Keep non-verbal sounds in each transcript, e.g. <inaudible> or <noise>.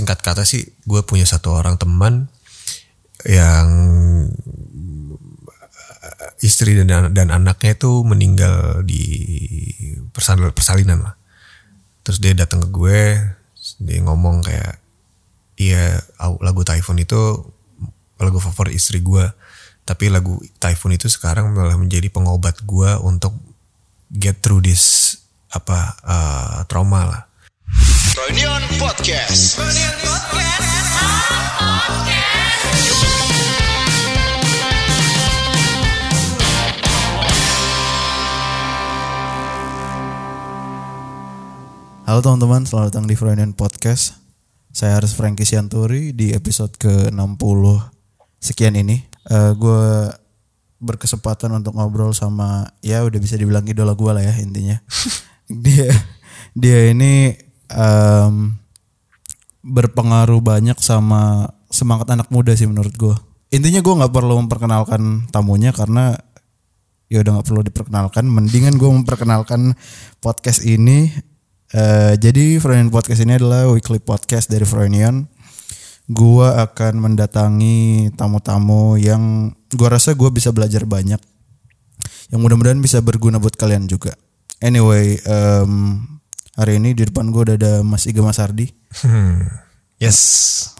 singkat kata sih gue punya satu orang teman yang eh, istri dan dan anaknya itu meninggal di persal- persalinan lah. Terus dia datang ke gue, dia ngomong kayak iya lagu Typhoon itu lagu favorit istri gue. Tapi lagu Typhoon itu sekarang malah menjadi pengobat gue untuk get through this apa eh, trauma lah. Reunion Podcast. Halo teman-teman, selamat datang di Freudian Podcast. Saya Haris Franky Sianturi di episode ke-60 sekian ini. Eh gue berkesempatan untuk ngobrol sama ya udah bisa dibilang idola gue lah ya intinya. <laughs> dia dia ini em, berpengaruh banyak sama semangat anak muda sih menurut gue. Intinya gue nggak perlu memperkenalkan tamunya karena ya udah nggak perlu diperkenalkan. Mendingan gue memperkenalkan podcast ini. Eh, jadi Freudian Podcast ini adalah weekly podcast dari Freudian. Gua akan mendatangi tamu-tamu yang gua rasa gua bisa belajar banyak. Yang mudah-mudahan bisa berguna buat kalian juga. Anyway, em, hari ini di depan gua udah ada Mas Iga Mas Ardi. Hmm. Yes.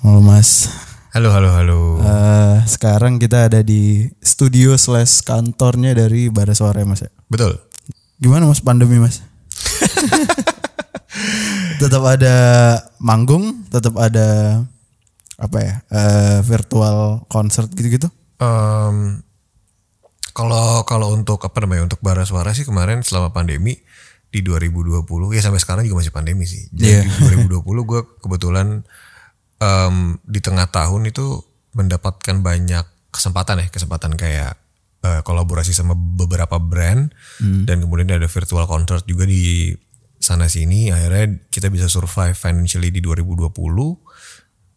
Halo Mas. Halo, halo, halo. Eh, sekarang kita ada di studio slash kantornya dari Bara Suara Mas ya. Betul. Gimana Mas pandemi Mas? <laughs> tetap ada manggung, tetap ada apa ya eh, virtual concert gitu-gitu. Em, kalau kalau untuk apa namanya untuk bara suara sih kemarin selama pandemi di 2020 ya sampai sekarang juga masih pandemi sih. Jadi Iya. di 2020 gue kebetulan em, di tengah tahun itu mendapatkan banyak kesempatan ya kesempatan kayak eh, kolaborasi sama beberapa brand dan kemudian ada virtual concert juga di sana sini akhirnya kita bisa survive financially di 2020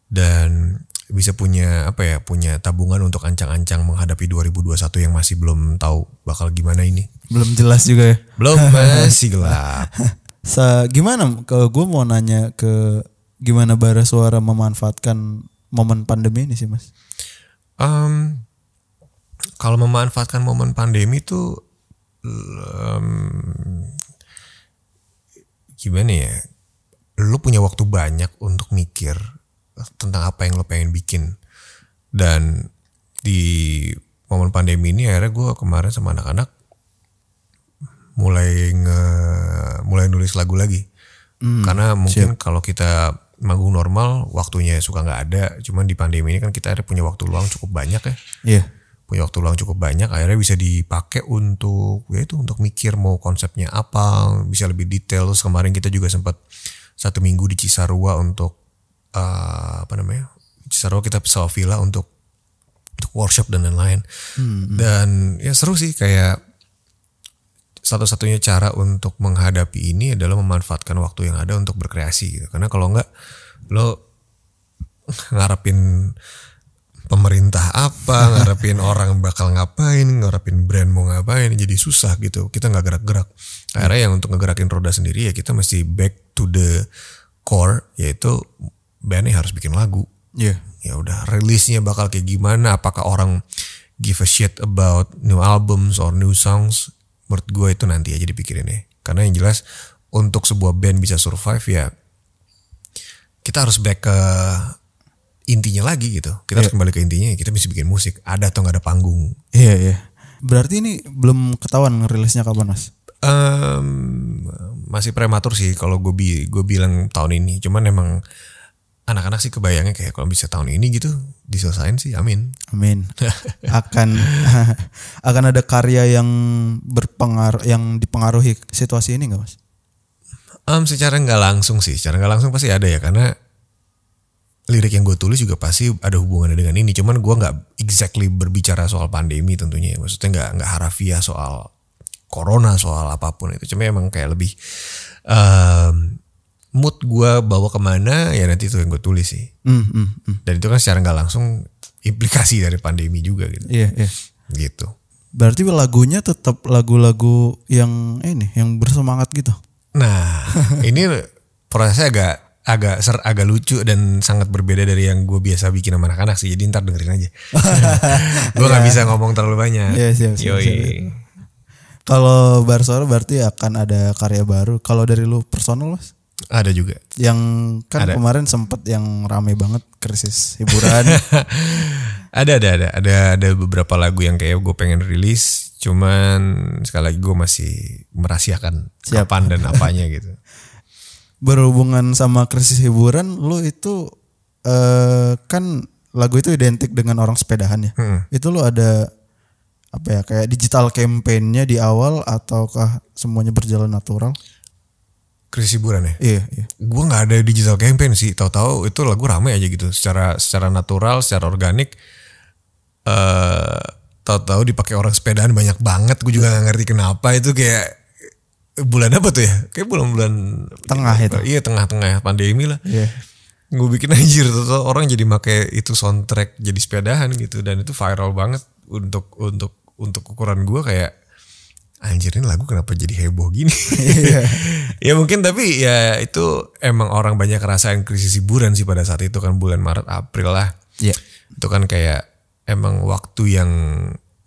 dan bisa punya apa ya punya tabungan untuk ancang-ancang menghadapi 2021 yang masih belum tahu bakal gimana ini Belum jelas juga ya. belum <laughs> masih gelap Sa gimana kalau gue mau nanya ke gimana Bara Suara memanfaatkan momen pandemi ini sih Mas? Em, kalau memanfaatkan momen pandemi itu em, gimana ya lu punya waktu banyak untuk mikir tentang apa yang lo pengen bikin. Dan di momen pandemi ini akhirnya gue kemarin sama anak-anak mulai nge mulai nulis lagu lagi. Karena mungkin kalau kita manggung normal waktunya suka nggak ada. Cuman di pandemi ini kan kita ada punya waktu luang cukup banyak ya. Iya. punya waktu luang cukup banyak akhirnya bisa dipakai untuk ya itu untuk mikir mau konsepnya apa bisa lebih detail. Terus kemarin kita juga sempat satu minggu di Cisarua untuk eh, apa namanya Cisarua kita sewa villa untuk untuk workshop dan lain-lain dan ya seru sih kayak satu-satunya cara untuk menghadapi ini adalah memanfaatkan waktu yang ada untuk berkreasi gitu karena kalau enggak lo ngarepin pemerintah apa, <laughs> ngarepin orang bakal ngapain, ngarepin brand mau ngapain, jadi susah gitu. Kita nggak gerak-gerak. Akhirnya yang untuk ngegerakin roda sendiri ya kita mesti back to the core, yaitu bandnya harus bikin lagu. Iya. Ya udah, rilisnya bakal kayak gimana? Apakah orang give a shit about new albums or new songs? Menurut gue itu nanti aja dipikirin ya. Karena yang jelas untuk sebuah band bisa survive ya kita harus back ke intinya lagi gitu. Kita harus kembali ke intinya. Kita bisa bikin musik. Ada atau nggak ada panggung. Iya iya. Berarti ini belum ketahuan rilisnya kapan Mas? Em, masih prematur sih kalau gue bi gue bilang tahun ini. Cuman emang anak-anak sih kebayangnya kayak kalau bisa tahun ini gitu diselesain sih. Amin. Amin. <laughs> akan <laughs> akan ada karya yang berpengaruh yang dipengaruhi situasi ini nggak mas? Em, secara nggak langsung sih. Secara nggak langsung pasti ada ya karena lirik yang gue tulis juga pasti ada hubungannya dengan ini. Cuman gue nggak exactly berbicara soal pandemi tentunya. ya. Maksudnya nggak nggak harafiah soal corona soal apa pun itu. Cuma emang kayak lebih em, mood gue bawa ke mana ya nanti itu yang gue tulis sih. Hmm, hmm, hmm. Dan itu kan secara nggak langsung implikasi dari pandemi juga gitu. Iya iya. Gitu. Berarti lagunya tetap lagu-lagu yang ini yang bersemangat gitu. Nah <laughs> ini prosesnya agak agak ser agak lucu dan sangat berbeda dari yang gue biasa bikin sama anak-anak sih. Jadi ntar dengerin aja. <laughs> gue nggak bisa ngomong terlalu banyak. Iya, siap, siap, Yoi. siap. Kalau Barsoro berarti akan ada karya baru. Kalau dari lu personal mas? Ada juga. Yang kan Ada. kemarin sempet yang rame banget krisis hiburan. <laughs> Ada ada ada ada ada beberapa lagu yang kayak gue pengen rilis. Cuman sekali lagi gue masih merahasiakan Siap. kapan dan apanya gitu. <laughs> Berhubungan sama krisis hiburan, lu itu eh kan lagu itu identik dengan orang sepedahan ya. Hmm. Itu lu ada apa ya kayak digital campaign-nya di awal ataukah semuanya berjalan natural? Krisis hiburan ya. Iya, iya. gue nggak ada digital campaign sih. Tahu-tahu itu lagu rame aja gitu. Secara secara natural secara organik. Eh tahu-tahu dipakai orang sepedaan banyak banget. Gue juga nggak ngerti kenapa itu kayak bulan apa tuh ya? Kayak bulan-bulan Tengah itu. iya tengah-tengah pandemi lah. Iya. gue bikin <laughs> anjir. Tuh orang jadi make itu soundtrack jadi sepedahan gitu. Dan itu viral banget untuk untuk untuk ukuran gue kayak anjir ini lagu kenapa jadi heboh gini? <laughs> Ya mungkin tapi ya itu emang orang banyak ngerasain krisis hiburan sih pada saat itu kan bulan Maret April lah. Iya. itu kan kayak emang waktu yang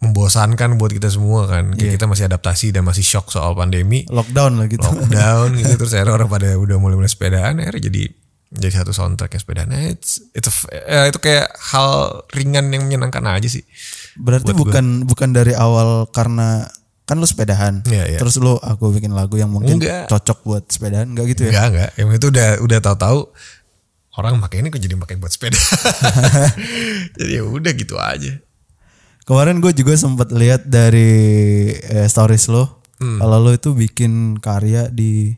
membosankan buat kita semua kan. Kayak kita masih adaptasi dan masih shock soal pandemi. Lockdown lah gitu. lockdown gitu. <laughs> Terus akhirnya orang pada udah mulai mulai sepedaan akhirnya jadi jadi satu soundtrack yang sepedaan. Nah, it's, it's a eh, itu kayak hal ringan yang menyenangkan aja sih. Berarti bukan bukan dari awal karena kan lu sepedahan. Iya, iya. Terus lu aku bikin lagu yang mungkin Enggak. cocok buat sepedahan enggak gitu ya? enggak enggak yang itu udah udah tahu-tahu orang pakai ini kok jadi pakai buat sepeda <laughs> jadi ya udah gitu aja Kemarin gue juga sempat lihat dari eh, stories lo, Hmm. kalau lo itu bikin karya di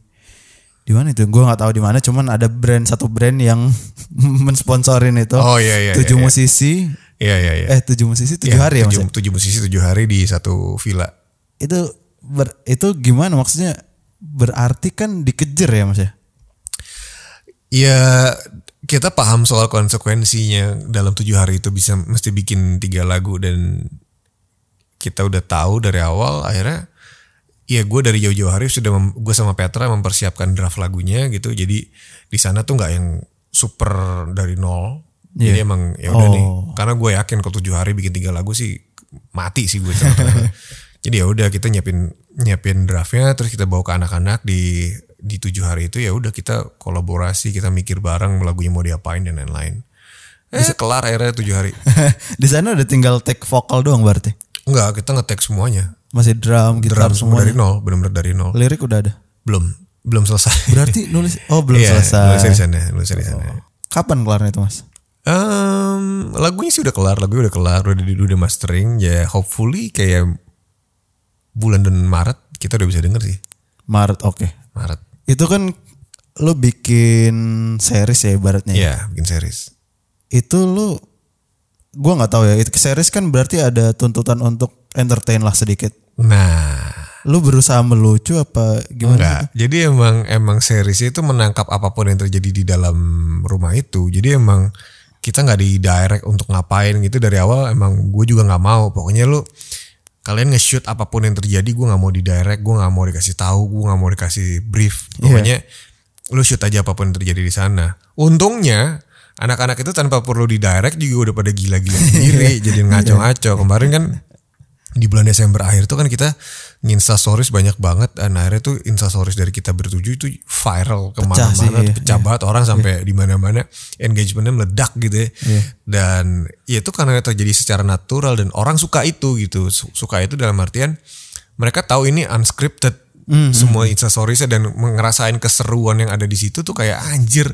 di mana itu? Gue nggak tahu di mana, cuman ada brand satu brand yang <laughs> mensponsorin itu. Oh, iya, iya, Tujuh iya, iya. musisi, iya iya iya eh tujuh musisi tujuh hari ya tujuh, tujuh musisi tujuh hari di satu villa Itu ber- itu gimana maksudnya? Berarti kan dikejar ya mas ya? Ya kita paham soal konsekuensinya dalam tujuh hari itu bisa mesti bikin tiga lagu dan kita udah tahu dari awal akhirnya ya gue dari jauh-jauh hari sudah mem- gue sama Petra mempersiapkan draft lagunya gitu jadi di sana tuh nggak yang super dari nol jadi Iya. emang ya udah nih Oh. karena gue yakin kalau tujuh hari bikin tiga lagu sih mati sih gue <laughs> jadi ya udah kita nyiapin nyiapin draftnya terus kita bawa ke anak-anak di di tujuh hari itu ya udah kita kolaborasi kita mikir bareng lagunya mau diapain dan lain-lain. Eh. kelar akhirnya tujuh hari. <laughs> Di sana udah tinggal take vokal doang berarti. enggak kita ngetek semuanya. Masih drum, gitar drum semua dari nol benar-benar dari nol. Lirik udah ada. belum belum selesai. <laughs> Berarti nulis oh belum Iya, selesai. nulisnya di sana nulisnya di sana. Kapan kelarnya itu mas? Em, lagunya sih udah kelar lagunya udah kelar udah udah, udah mastering ya hopefully kayak bulan dan Maret kita udah bisa denger sih Maret oke. Maret Itu kan lu bikin series ya ibaratnya. ya. Iya bikin series Itu lu gua nggak tahu ya. Itu series kan berarti ada tuntutan untuk entertain lah sedikit. nah Lu berusaha melucu apa gimana? Enggak. Jadi emang emang series itu menangkap apa pun yang terjadi di dalam rumah itu. Jadi emang kita nggak di direct untuk ngapain gitu dari awal. Emang gue juga nggak mau. Pokoknya lu kalian nge-shoot apa pun yang terjadi gue nggak mau di direct. Gue nggak mau dikasih tahu. Gue nggak mau dikasih brief. Pokoknya lu shoot aja apa pun yang terjadi di sana. Untungnya anak-anak itu tanpa perlu di direct juga udah pada gila-gila sendiri. <laughs> jadi ngaco-ngaco. Kemarin kan di bulan Desember akhir tuh kan kita nginsta stories banyak banget dan akhirnya tuh insta stories dari kita bertujuh itu viral Pecah sih, ke mana-mana iya. pecah banget orang sampai di mana-mana engagementnya meledak gitu ya. Iya. dan ya itu karena terjadi secara natural dan orang suka itu gitu Su- suka itu dalam artian mereka tahu ini unscripted Hmm, semua insta storiesnya dan ngerasain keseruan yang ada di situ tuh kayak anjir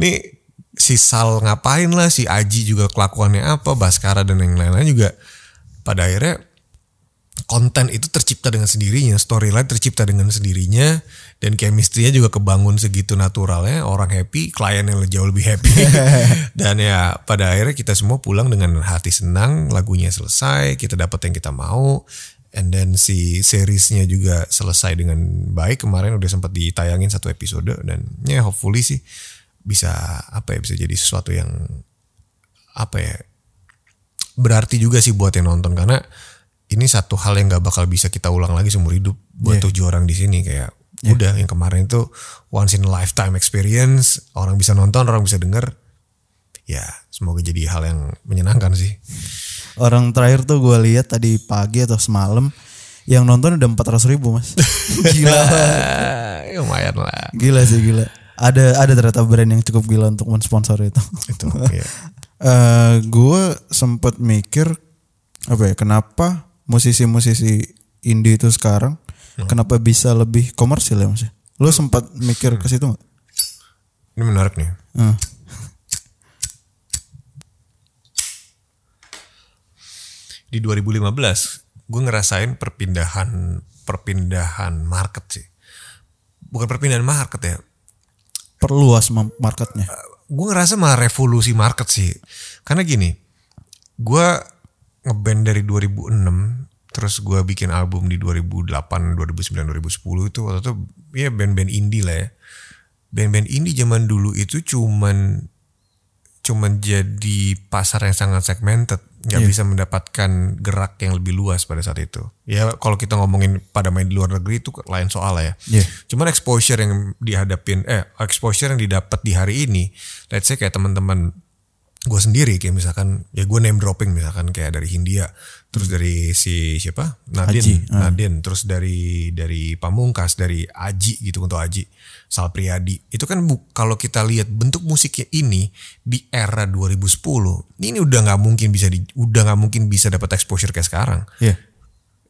nih si Sal ngapain lah si Aji juga kelakuannya apa Baskara dan yang lain-lain juga. Pada akhirnya konten itu tercipta dengan sendirinya, storyline tercipta dengan sendirinya, dan chemistry-nya juga kebangun segitu naturalnya, orang happy, klien yang jauh lebih happy, <laughs> dan ya pada akhirnya kita semua pulang dengan hati senang, lagunya selesai, kita dapat yang kita mau, and then si seriesnya juga selesai dengan baik, kemarin udah sempat ditayangin satu episode, dan ya hopefully sih bisa apa ya bisa jadi sesuatu yang apa ya berarti juga sih buat yang nonton. Karena ini satu hal yang nggak bakal bisa kita ulang lagi seumur hidup buat Iya. tujuh orang di sini kayak Udah yang kemarin itu once in a lifetime experience, orang bisa nonton, orang bisa denger. Ya, semoga jadi hal yang menyenangkan sih. Orang terakhir tuh gue lihat tadi pagi atau semalam yang nonton udah 400 ribu mas. <laughs> gila, ya, lumayan lah. gila sih gila. Ada ada ternyata brand yang cukup gila untuk mensponsor itu. Itu, ya. <laughs> Eh gue sempet mikir apa ya kenapa musisi-musisi indie itu sekarang kenapa bisa lebih komersil ya mas? Lo sempat mikir ke situ nggak? Ini menarik nih. Hmm. Di 2015, gue ngerasain perpindahan perpindahan market sih. Bukan perpindahan market ya. Perluas marketnya. gue ngerasa malah revolusi market sih. Karena gini, gue ngeband dari 2006, terus gue bikin album di 2008, 2009, 2010 itu waktu itu ya band-band indie lah ya. Band-band indie zaman dulu itu cuman cuman jadi pasar yang sangat segmented, nggak bisa mendapatkan gerak yang lebih luas pada saat itu. Ya kalau kita ngomongin pada main di luar negeri itu lain soal lah ya. Iya. Cuman exposure yang dihadapin, eh exposure yang didapat di hari ini, let's say kayak teman-teman gue sendiri kayak misalkan ya gue name dropping misalkan kayak dari Hindia terus dari si siapa Nadine ah. Nadine terus dari dari Pamungkas dari Aji gitu untuk Aji Sal Priadi itu kan bu- kalau kita lihat bentuk musiknya ini di era 2010 ini udah nggak mungkin bisa di, udah nggak mungkin bisa dapat exposure kayak sekarang Iya.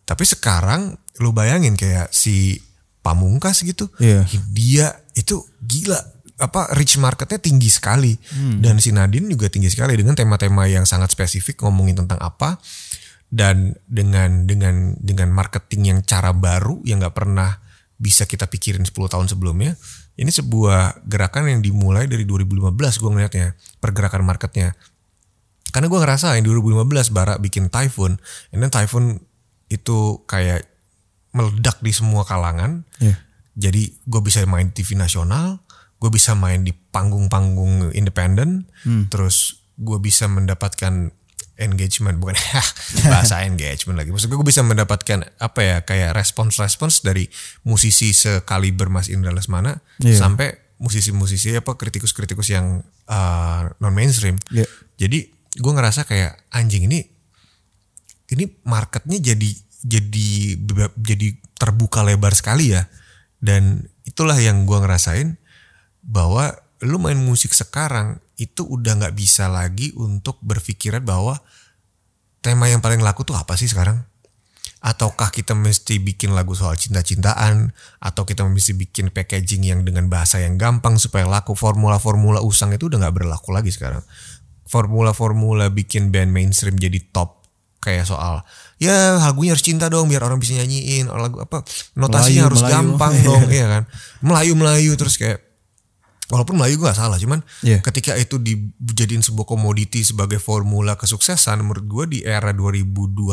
tapi sekarang lu bayangin kayak si Pamungkas gitu, Iya. dia itu gila apa reach marketnya tinggi sekali dan si Nadine juga tinggi sekali dengan tema-tema yang sangat spesifik ngomongin tentang apa dan dengan dengan dengan marketing yang cara baru yang nggak pernah bisa kita pikirin 10 tahun sebelumnya ini sebuah gerakan yang dimulai dari 2015 gue ngeliatnya pergerakan marketnya karena gue ngerasa yang 2015 Bara bikin Typhoon, and then Typhoon itu kayak meledak di semua kalangan. Iya. Jadi gue bisa main TV nasional, gue bisa main di panggung-panggung independen, terus gue bisa mendapatkan engagement bukan <laughs> bahasa engagement lagi. Maksud gue bisa mendapatkan apa ya kayak respons-respons dari musisi sekaliber Mas Indra Lesmana Iya. sampai musisi-musisi apa kritikus-kritikus yang non mainstream. Iya. Jadi gue ngerasa kayak anjing ini ini marketnya jadi jadi jadi terbuka lebar sekali ya dan itulah yang gua ngerasain bahwa lu main musik sekarang itu udah nggak bisa lagi untuk berpikiran bahwa tema yang paling laku tuh apa sih sekarang? Ataukah kita mesti bikin lagu soal cinta-cintaan? Atau kita mesti bikin packaging yang dengan bahasa yang gampang supaya laku? Formula-formula usang itu udah nggak berlaku lagi sekarang. Formula-formula bikin band mainstream jadi top kayak soal ya lagunya harus cinta dong biar orang bisa nyanyiin. Lagu apa? Melayu, notasinya harus Melayu. gampang dong <laughs> iya kan? Melayu Melayu terus kayak walaupun Melayu gue gak salah cuman Iya. ketika itu dijadiin sebuah komoditi sebagai formula kesuksesan menurut gue di era 2021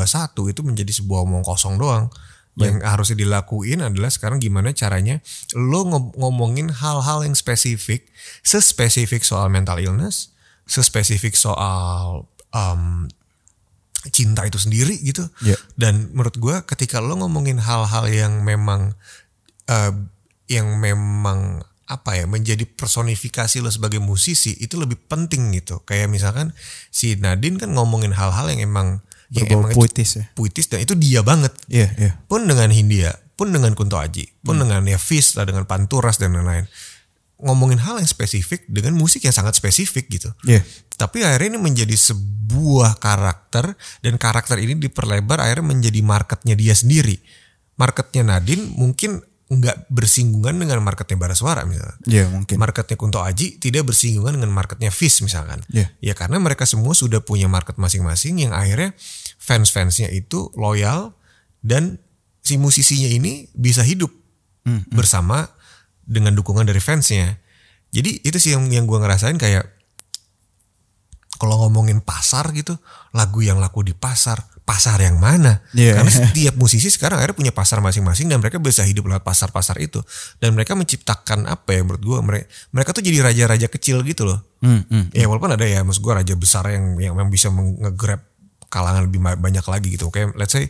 itu menjadi sebuah omong kosong doang yang harusnya dilakuin adalah sekarang gimana caranya lo ngom- ngomongin hal-hal yang spesifik sespesifik soal mental illness sespesifik soal um, cinta itu sendiri gitu Iya. dan menurut gue ketika lo ngomongin hal-hal yang memang eh, yang memang apa ya menjadi personifikasi lo sebagai musisi itu lebih penting gitu kayak misalkan si Nadine kan ngomongin hal-hal yang emang yang emang puitis ya. puitis dan itu dia banget Iya, iya. pun dengan Hindia pun dengan Kunto Aji pun dengan ya Fis lah dengan Panturas dan lain-lain ngomongin hal yang spesifik dengan musik yang sangat spesifik gitu Iya. tapi akhirnya ini menjadi sebuah karakter dan karakter ini diperlebar akhirnya menjadi marketnya dia sendiri. Marketnya Nadine mungkin nggak bersinggungan dengan marketnya Baraswara misalnya. Iya, mungkin. Marketnya Kunto Aji tidak bersinggungan dengan marketnya Fish misalkan. Iya. Ya karena mereka semua sudah punya market masing-masing yang akhirnya fans-fansnya itu loyal dan si musisinya ini bisa hidup bersama dengan dukungan dari fansnya. Jadi itu sih yang yang gue ngerasain kayak kalau ngomongin pasar gitu, lagu yang laku di pasar, pasar yang mana? Iya. Karena <laughs> setiap musisi sekarang akhirnya punya pasar masing-masing dan mereka bisa hidup lewat pasar-pasar itu. Dan mereka menciptakan apa ya menurut gue mereka mereka tuh jadi raja-raja kecil gitu loh. Hmm, hmm. Ya walaupun ada ya maksud gue raja besar yang yang memang bisa nge-grab kalangan lebih banyak lagi gitu. Kayak let's say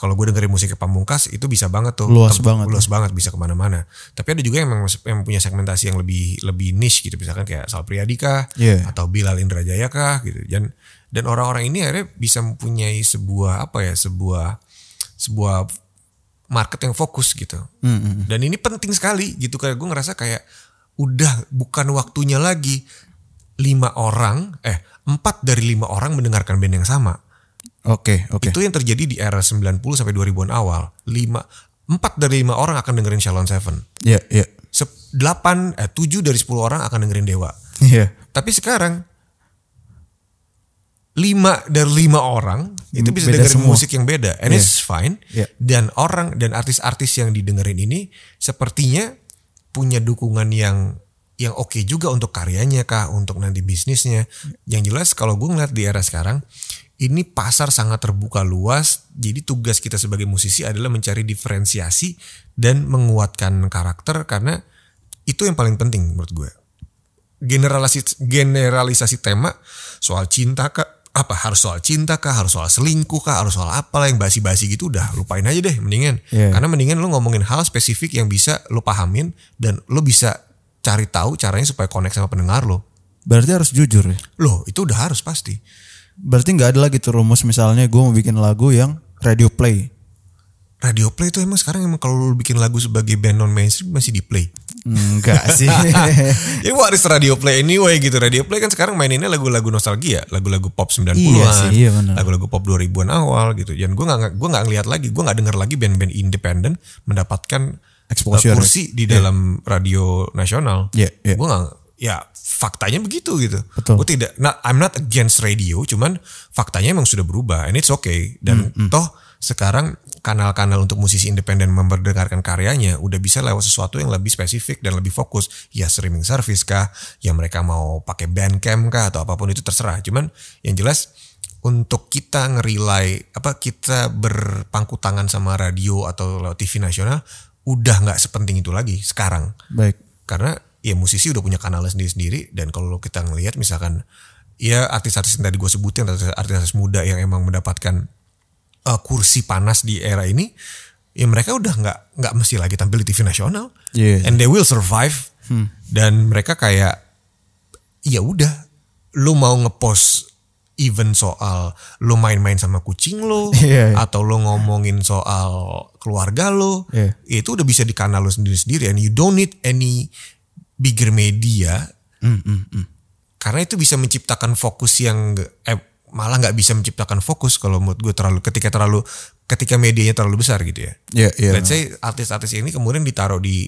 kalau gue dengerin musiknya Pamungkas itu bisa banget tuh. Luas Tem- banget Luas banget bisa ke mana-mana. Tapi ada juga yang, memang yang punya segmentasi yang lebih lebih niche gitu. Misalkan kayak Sal Priadi kah Iya. atau Bilal Indrajaya kah gitu. Dan dan orang-orang ini akhirnya bisa mempunyai sebuah apa ya sebuah sebuah market yang fokus gitu. Dan ini penting sekali gitu kayak gue ngerasa kayak udah bukan waktunya lagi lima orang eh empat dari lima orang mendengarkan band yang sama. Oke, oke. Itu yang terjadi di era 90 sampai 2000-an awal. Lima empat dari lima orang akan dengerin Shalon Seven. Iya, iya. Se- Delapan eh tujuh dari 10 orang akan dengerin Dewa. Iya. Tapi sekarang lima dari lima orang itu bisa Beda dengerin semua. musik yang beda, and Iya. it's fine. Iya. Dan orang dan artis-artis yang didengerin ini sepertinya punya dukungan yang yang oke juga untuk karyanya kah, untuk nanti bisnisnya. Yang jelas kalau gue ngeliat di era sekarang, ini pasar sangat terbuka luas. Jadi tugas kita sebagai musisi adalah mencari diferensiasi dan menguatkan karakter karena itu yang paling penting menurut gue generalisasi generalisasi tema soal cinta kah apa harus soal cinta kah harus soal selingkuh kah harus soal apa lah yang basi-basi gitu udah lupain aja deh mendingan Iya. karena mendingan lu ngomongin hal spesifik yang bisa lu pahamin dan lu bisa cari tahu caranya supaya connect sama pendengar lo Berarti harus jujur ya. loh itu udah harus pasti Berarti nggak ada lagi tuh rumus misalnya gue mau bikin lagu yang radio play. radio play itu emang sekarang emang kalau lu bikin lagu sebagai band non mainstream masih di play Enggak sih. <laughs> Ya what is radio play anyway gitu. Radio play kan sekarang maininnya lagu-lagu nostalgia, lagu-lagu pop 90-an, Iya sih, iya lagu-lagu pop 2000-an awal gitu. Dan gue nggak gue nggak ngeliat lagi, gue nggak denger lagi band-band independen mendapatkan Exposure. kursi di dalam radio nasional. Iya, iya. Gue nggak ya faktanya begitu gitu. Betul. Gue tidak not, I'm not against radio, cuman faktanya emang sudah berubah and it's okay. Dan Hmm, toh sekarang kanal-kanal untuk musisi independen memperdengarkan karyanya udah bisa lewat sesuatu yang lebih spesifik dan lebih fokus. Ya streaming service kah, ya mereka mau pakai Bandcamp kah atau apa pun itu terserah. Cuman yang jelas untuk kita ngerilai apa kita berpangku tangan sama radio atau lewat TV nasional udah nggak sepenting itu lagi sekarang Baik. karena ya musisi udah punya kanalnya sendiri-sendiri dan kalau kita ngelihat misalkan ya artis-artis yang tadi gue sebutin artis- artis-artis muda yang emang mendapatkan uh, kursi panas di era ini ya mereka udah nggak nggak mesti lagi tampil di TV nasional Iya. and they will survive dan mereka kayak ya udah lu mau ngepost even soal lu main-main sama kucing lo <laughs> Iya, iya. atau lu ngomongin soal keluarga lo Iya. itu udah bisa di kanal lo sendiri-sendiri and you don't need any bigger media karena itu bisa menciptakan fokus yang eh, malah nggak bisa menciptakan fokus kalau menurut gue terlalu ketika terlalu ketika medianya terlalu besar gitu ya. Iya, iya. Let's say artis-artis ini kemudian ditaruh di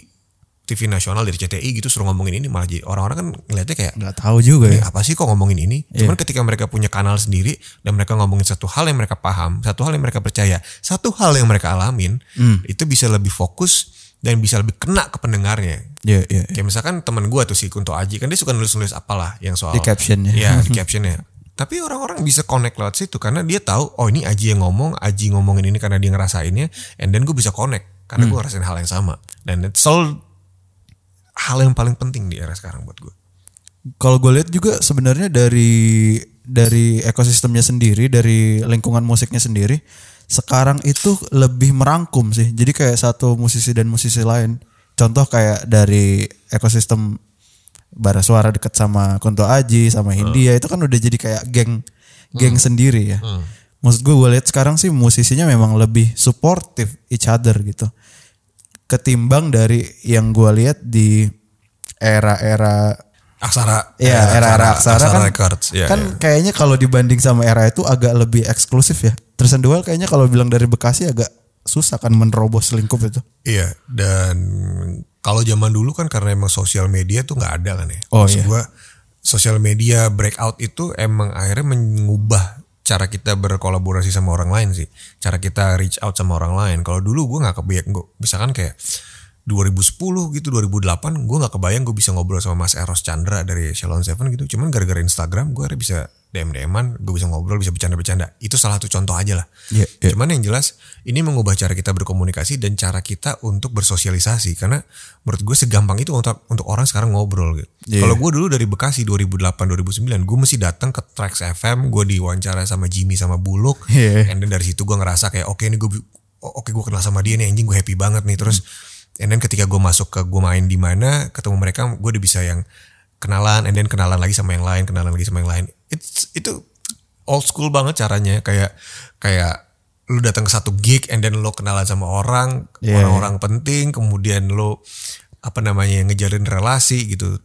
TV nasional dari CTI gitu suruh ngomongin ini malah jadi orang-orang kan ngeliatnya kayak Nggak tahu juga "Eh, ya. apa sih kok ngomongin ini? Cuman ketika mereka punya kanal sendiri dan mereka ngomongin satu hal yang mereka paham, satu hal yang mereka percaya, satu hal yang mereka alamin, itu bisa lebih fokus dan bisa lebih kena ke pendengarnya. Iya, iya. Kayak misalkan teman gua tuh si Kunto Aji kan dia suka nulis-nulis apalah yang soal Di captionnya. Iya, di <laughs> captionnya. Tapi orang-orang bisa connect lewat situ karena dia tahu oh ini Aji yang ngomong, Aji ngomongin ini karena dia ngerasainnya and then gue bisa connect karena gue ngerasain hal yang sama. Dan it's all hal yang paling penting di era sekarang buat gue. Kalau gue lihat juga sebenarnya dari dari ekosistemnya sendiri, dari lingkungan musiknya sendiri, sekarang itu lebih merangkum sih. Jadi kayak satu musisi dan musisi lain. Contoh kayak dari ekosistem bara suara deket sama Kunto Aji, sama Hindia itu kan udah jadi kayak geng geng sendiri ya. Maksud gue gue lihat sekarang sih musisinya memang lebih supportive each other gitu. Ketimbang dari yang gue lihat di era-era Aksara. Iya, era-era Aksara, kan, Records. Iya, kan iya. kayaknya kalau dibanding sama era itu agak lebih eksklusif ya. Tristan Duel kayaknya kalau bilang dari Bekasi agak susah kan menerobos lingkup itu. Iya, dan kalau zaman dulu kan karena emang sosial media tuh nggak ada kan ya. Oh, Maksud iya. gua sosial media breakout itu emang akhirnya mengubah cara kita berkolaborasi sama orang lain sih. Cara kita reach out sama orang lain. Kalau dulu gua nggak kebayang, gua, misalkan kayak 2010 gitu, 2008 gue nggak kebayang gue bisa ngobrol sama Mas Eros Chandra dari Shalon Seven gitu. Cuman gara-gara Instagram gue akhirnya bisa DM DMan, gue bisa ngobrol, bisa bercanda-bercanda. Itu salah satu contoh aja lah. Iya, iya. Cuman yang jelas ini mengubah cara kita berkomunikasi dan cara kita untuk bersosialisasi karena menurut gue segampang itu untuk untuk orang sekarang ngobrol gitu. Iya. Kalau gue dulu dari Bekasi 2008 2009 gue mesti datang ke Trax FM, gue diwawancara sama Jimmy sama Buluk. Iya. And then dari situ gue ngerasa kayak oke ini gue oke gue kenal sama dia nih anjing gue happy banget nih terus and then ketika gue masuk ke gue main di mana ketemu mereka gue udah bisa yang kenalan and then kenalan lagi sama yang lain kenalan lagi sama yang lain. It's, itu old school banget caranya. Kayak kayak lu datang ke satu gig and then lo kenalan sama orang Iya, orang-orang penting kemudian lo apa namanya ngejalin relasi gitu.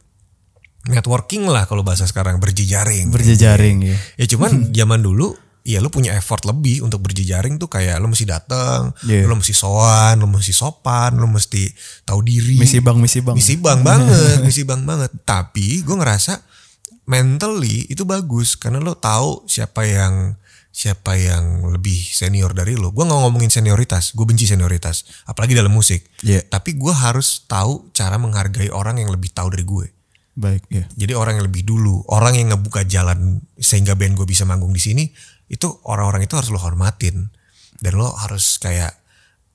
Networking lah kalau bahasa sekarang berjejaring. Berjejaring ya. Ya cuman <laughs> zaman dulu ya lu punya effort lebih untuk berjejaring tuh kayak lu mesti datang, Iya. lu mesti sowan, lu mesti sopan, lu mesti tahu diri. Misi bang, misi bang. Misi bang banget, misi bang banget. Tapi gue ngerasa mentally itu bagus karena lo tahu siapa yang siapa yang lebih senior dari lo. Gue nggak ngomongin senioritas, gue benci senioritas, apalagi dalam musik. Iya. Tapi gue harus tahu cara menghargai orang yang lebih tahu dari gue. Baik ya. Jadi orang yang lebih dulu, orang yang ngebuka jalan sehingga band gue bisa manggung di sini, itu orang-orang itu harus lo hormatin dan lo harus kayak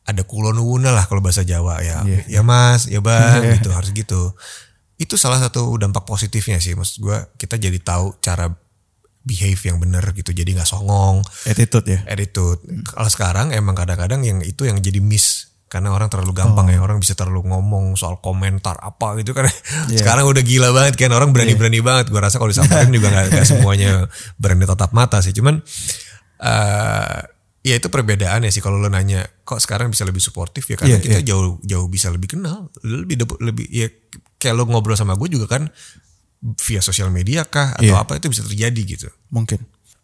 ada kulonwuna lah kalau bahasa Jawa ya, Iya. ya mas, ya bang, gitu harus gitu. Itu salah satu dampak positifnya sih, maksud gue kita jadi tahu cara behave yang benar gitu, jadi nggak songong, Attitude ya. attitude. Kalau sekarang emang kadang-kadang yang itu yang jadi miss karena orang terlalu gampang Oh. ya orang bisa terlalu ngomong soal komentar apa gitu kan <laughs> Iya. sekarang udah gila banget kan orang berani-berani banget gua rasa kalau disamperin juga nggak nggak <laughs> semuanya berani tatap mata sih cuman eh ya itu perbedaan ya sih kalau lo nanya kok sekarang bisa lebih suportif ya karena Iya, kita jauh jauh bisa lebih kenal lebih lebih ya kayak lo ngobrol sama gue juga kan via sosial media kah atau Iya. apa itu bisa terjadi gitu Mungkin.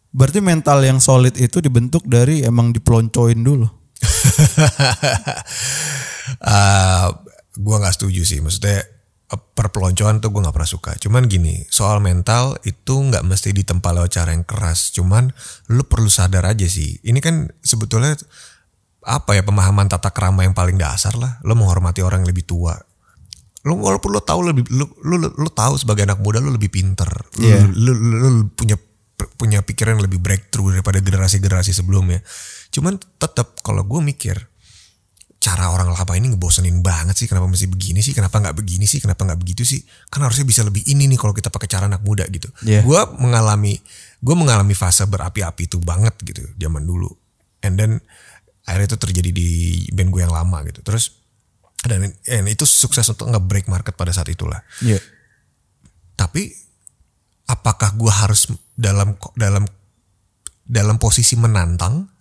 Berarti mental yang solid itu dibentuk dari emang dipeloncoin dulu. <laughs> uh, gue nggak setuju sih. Maksudnya uh, perpeloncoan tuh gue nggak pernah suka. Cuman gini soal mental itu nggak mesti ditempa lewat cara yang keras. Cuman lu perlu sadar aja sih. Ini kan sebetulnya apa ya pemahaman tata kerama yang paling dasar lah. Lu menghormati orang yang lebih tua. Lu walaupun lu tahu lebih lu lu, lu, lu tahu sebagai anak muda lu lebih pinter. Lu, Iya. lu, lu, lu punya punya pikiran yang lebih breakthrough daripada generasi-generasi sebelumnya cuman tetap kalau gue mikir cara orang lama ini ngebosenin banget sih kenapa mesti begini sih kenapa nggak begini sih kenapa nggak begitu sih? Kan harusnya bisa lebih ini nih kalau kita pakai cara anak muda gitu. Iya. gue mengalami gue mengalami fase berapi-api itu banget gitu zaman dulu. And then akhirnya itu terjadi di band gue yang lama gitu. Terus dan and itu sukses untuk nge-break market pada saat itulah. Iya. tapi apakah gue harus dalam dalam dalam posisi menantang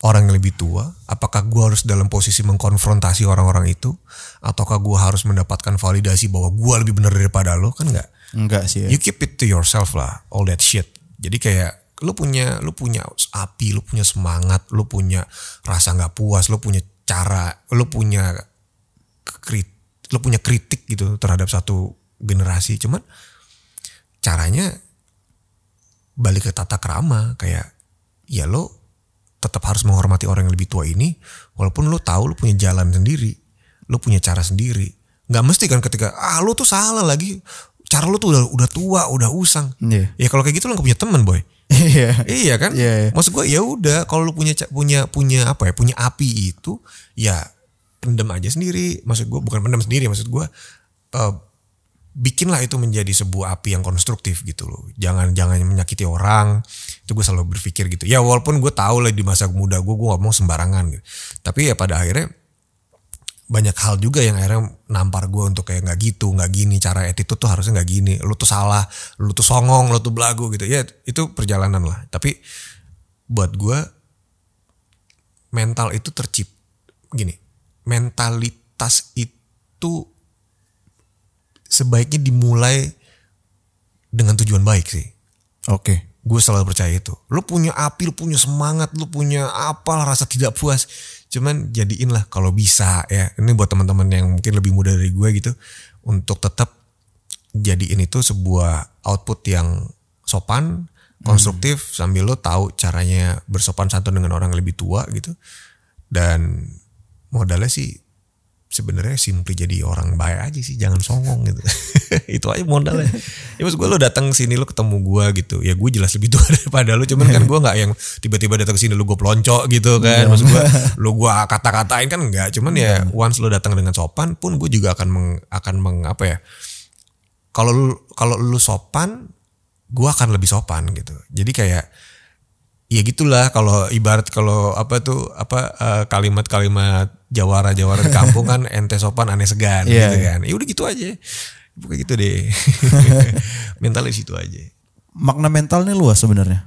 orang yang lebih tua? Apakah gue harus dalam posisi mengkonfrontasi orang-orang itu? Ataukah gue harus mendapatkan validasi bahwa gue lebih benar daripada lo? Kan enggak. Enggak sih ya. You keep it to yourself lah, all that shit. Jadi kayak lu punya lu punya api, lu punya semangat, lu punya rasa nggak puas, lu punya cara, lu punya krit, lu punya kritik gitu terhadap satu generasi. Cuman caranya balik ke tata krama kayak ya lo tetap harus menghormati orang yang lebih tua ini walaupun lo tahu lo punya jalan sendiri lo punya cara sendiri nggak mesti kan ketika ah lo tuh salah lagi cara lo tuh udah udah tua udah usang Iya. ya kalau kayak gitu lo nggak punya teman boy <laughs> Iya. iya kan Iya, iya. maksud gue ya udah kalau lo punya punya punya apa ya punya api itu ya pendem aja sendiri maksud gue bukan pendem sendiri maksud gue eh, bikinlah itu menjadi sebuah api yang konstruktif gitu loh. Jangan jangan menyakiti orang. Itu gue selalu berpikir gitu. Ya walaupun gue tahu lah di masa muda gue gue ngomong sembarangan gitu. Tapi ya pada akhirnya banyak hal juga yang akhirnya nampar gue untuk kayak nggak gitu, nggak gini cara attitude tuh harusnya nggak gini. Lu tuh salah, lu tuh songong, lu tuh belagu gitu. Ya itu perjalanan lah. Tapi buat gue mental itu tercip gini. Mentalitas itu sebaiknya dimulai dengan tujuan baik sih. Oke. Gue selalu percaya itu. Lu punya api, lu punya semangat, lu punya apalah rasa tidak puas. Cuman jadiin lah kalau bisa ya. Ini buat teman-teman yang mungkin lebih muda dari gue gitu. Untuk tetap jadiin itu sebuah output yang sopan, konstruktif. Sambil lo tahu caranya bersopan santun dengan orang yang lebih tua gitu. Dan modalnya sih sebenarnya simply jadi orang baik aja sih jangan songong gitu. <laughs> Itu aja modalnya. Ya maksud gue lo datang sini lo ketemu gue gitu ya gue jelas lebih tua <laughs> daripada lo cuman kan gue nggak yang tiba-tiba datang sini lo gue pelonco gitu kan maksud gue lo gue kata-katain kan enggak cuman ya once lo datang dengan sopan pun gue juga akan meng, akan meng apa ya kalau lu kalau lu sopan gue akan lebih sopan gitu. Jadi kayak ya gitulah kalau ibarat kalau apa tuh apa eh, kalimat-kalimat jawara-jawara di kampung kan <laughs> ente sopan aneh segan Iya, gitu iya. kan ya udah gitu aja bukan gitu deh <laughs> mentalnya situ aja makna mentalnya luas sebenarnya.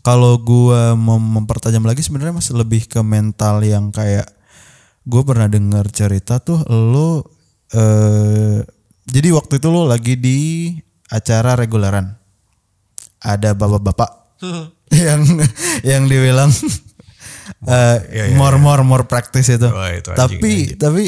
Kalau gua mau mempertajam lagi sebenarnya masih lebih ke mental yang kayak gue pernah dengar cerita tuh lo eh jadi waktu itu lo lagi di acara reguleran. Ada bapak-bapak <laughs> yang yang dibilang eh iya, iya, more more more practice itu. Wah, itu anjing, tapi tapi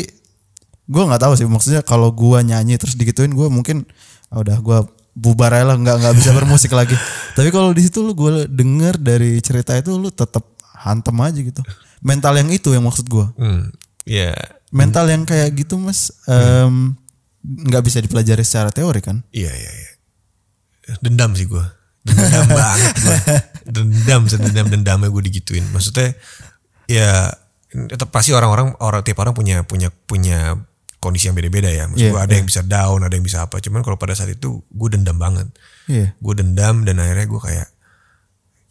gue nggak tahu sih maksudnya kalau gua nyanyi terus digituin gue mungkin ah, udah gua bubar aja lah nggak nggak bisa <laughs> bermusik lagi. Tapi kalau di situ lu gue denger dari cerita itu lu tetap hantem aja gitu. Mental yang itu yang maksud gua. Hmm, ya mental yang kayak gitu mas em, nggak bisa dipelajari secara teori kan? Iya iya iya. Dendam sih gue dendam <laughs> banget gue dendam sedendam dendamnya gue digituin. Maksudnya ya tetap pasti orang-orang orang tiap orang punya punya punya kondisi yang beda-beda ya. Maksud Iya, gue ada yang bisa down ada yang bisa apa. Cuman kalau pada saat itu gue dendam banget. Iya. Gue dendam dan akhirnya gue kayak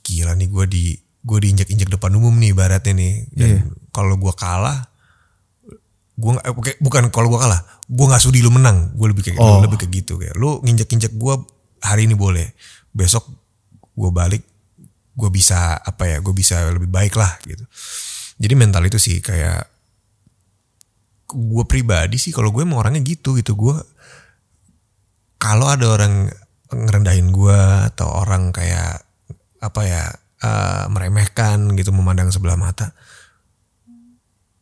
gila nih gue di gue diinjak-injak depan umum nih ibaratnya nih. Dan Iya. kalau gue kalah gue nggak- eh, bukan- kalau gue kalah gue nggak sudi lu menang. Gue lebih kayak Oh. lebih kayak gitu kayak. Lu nginjek-injek gue hari ini boleh besok gue balik gue bisa apa ya gue bisa lebih baik lah gitu. Jadi mental itu sih kayak gue pribadi sih kalau gue emang orangnya gitu gitu. Gue kalau ada orang ngerendahin gue atau orang kayak apa ya eh, meremehkan gitu memandang sebelah mata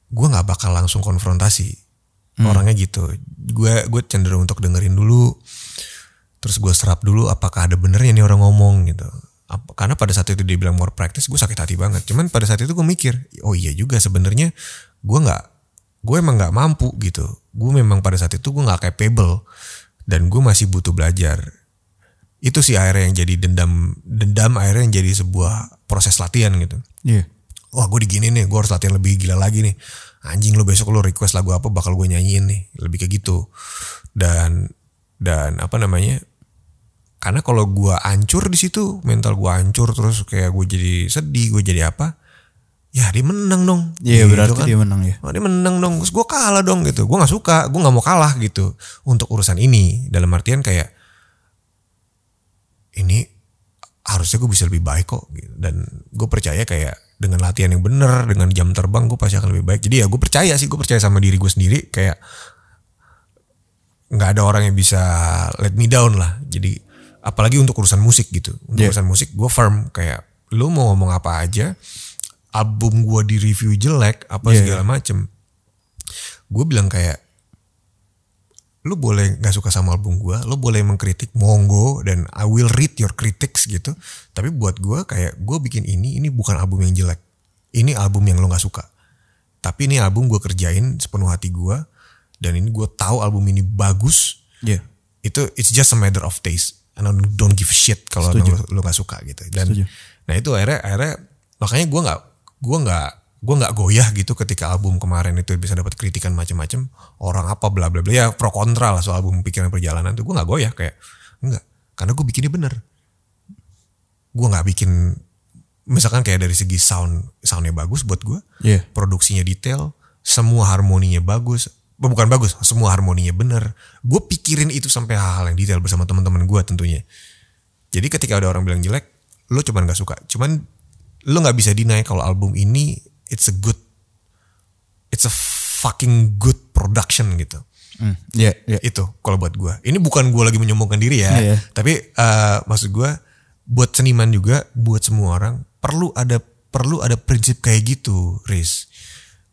gue nggak bakal langsung konfrontasi orangnya gitu. Gue gue cenderung untuk dengerin dulu terus gue serap dulu apakah ada benernya nih orang ngomong gitu. Apa- karena pada saat itu dia bilang more practice gue sakit hati banget. Cuman pada saat itu gue mikir oh iya juga sebenarnya gue nggak gue emang nggak mampu gitu. Gue memang pada saat itu gue nggak capable dan gue masih butuh belajar. Itu sih akhirnya yang jadi dendam dendam akhirnya yang jadi sebuah proses latihan gitu. Iya. Wah gue digini nih gue harus latihan lebih gila lagi nih. Anjing lo besok lo request lagu apa bakal gue nyanyiin nih lebih kayak gitu. Dan dan apa namanya karena kalau gue hancur di situ mental gue hancur terus kayak gue jadi sedih gue jadi apa ya dia menang dong. Iya Gitu berarti kan. dia menang ya Oh, dia menang dong terus gue kalah dong gitu. Gue nggak suka gue nggak mau kalah gitu. Untuk urusan ini dalam artian kayak ini harusnya gue bisa lebih baik kok gitu. dan gue percaya kayak dengan latihan yang bener dengan jam terbang gue pasti akan lebih baik. Jadi ya gue percaya sih gue percaya sama diri gue sendiri kayak nggak ada orang yang bisa let me down lah. Jadi apalagi untuk urusan musik gitu untuk Yeah. urusan musik gue firm kayak lu mau ngomong apa aja album gue di review jelek apa Yeah, segala macem gue bilang kayak lu boleh nggak suka sama album gue, lu boleh mengkritik monggo dan I will read your critics gitu. Tapi buat gue kayak gue bikin ini, ini bukan album yang jelek, ini album yang lo nggak suka. Tapi ini album gue kerjain sepenuh hati gue dan ini gue tahu album ini bagus. iya Itu it's just a matter of taste. And I don't give a shit kalau lo, lo gak suka gitu. Dan Setuju. nah itu akhirnya akhirnya makanya gue nggak gue nggak gue nggak goyah gitu ketika album kemarin itu bisa dapat kritikan macam-macam orang apa bla bla bla ya pro kontra lah soal album pikiran perjalanan itu gue nggak goyah kayak enggak karena gue bikinnya bener gue nggak bikin misalkan kayak dari segi sound soundnya bagus buat gue Iya. produksinya detail semua harmoninya bagus bukan bagus semua harmoninya bener. Gue pikirin itu sampai hal-hal yang detail bersama teman-teman gue tentunya. Jadi ketika ada orang bilang jelek lo cuman nggak suka. Cuman lo nggak bisa deny kalau album ini it's a good it's a fucking good production gitu. Hmm, iya iya. Itu kalau buat gue ini bukan gue lagi menyombongkan diri ya. Iya. tapi eh, maksud gue buat seniman juga buat semua orang perlu ada perlu ada prinsip kayak gitu Riz.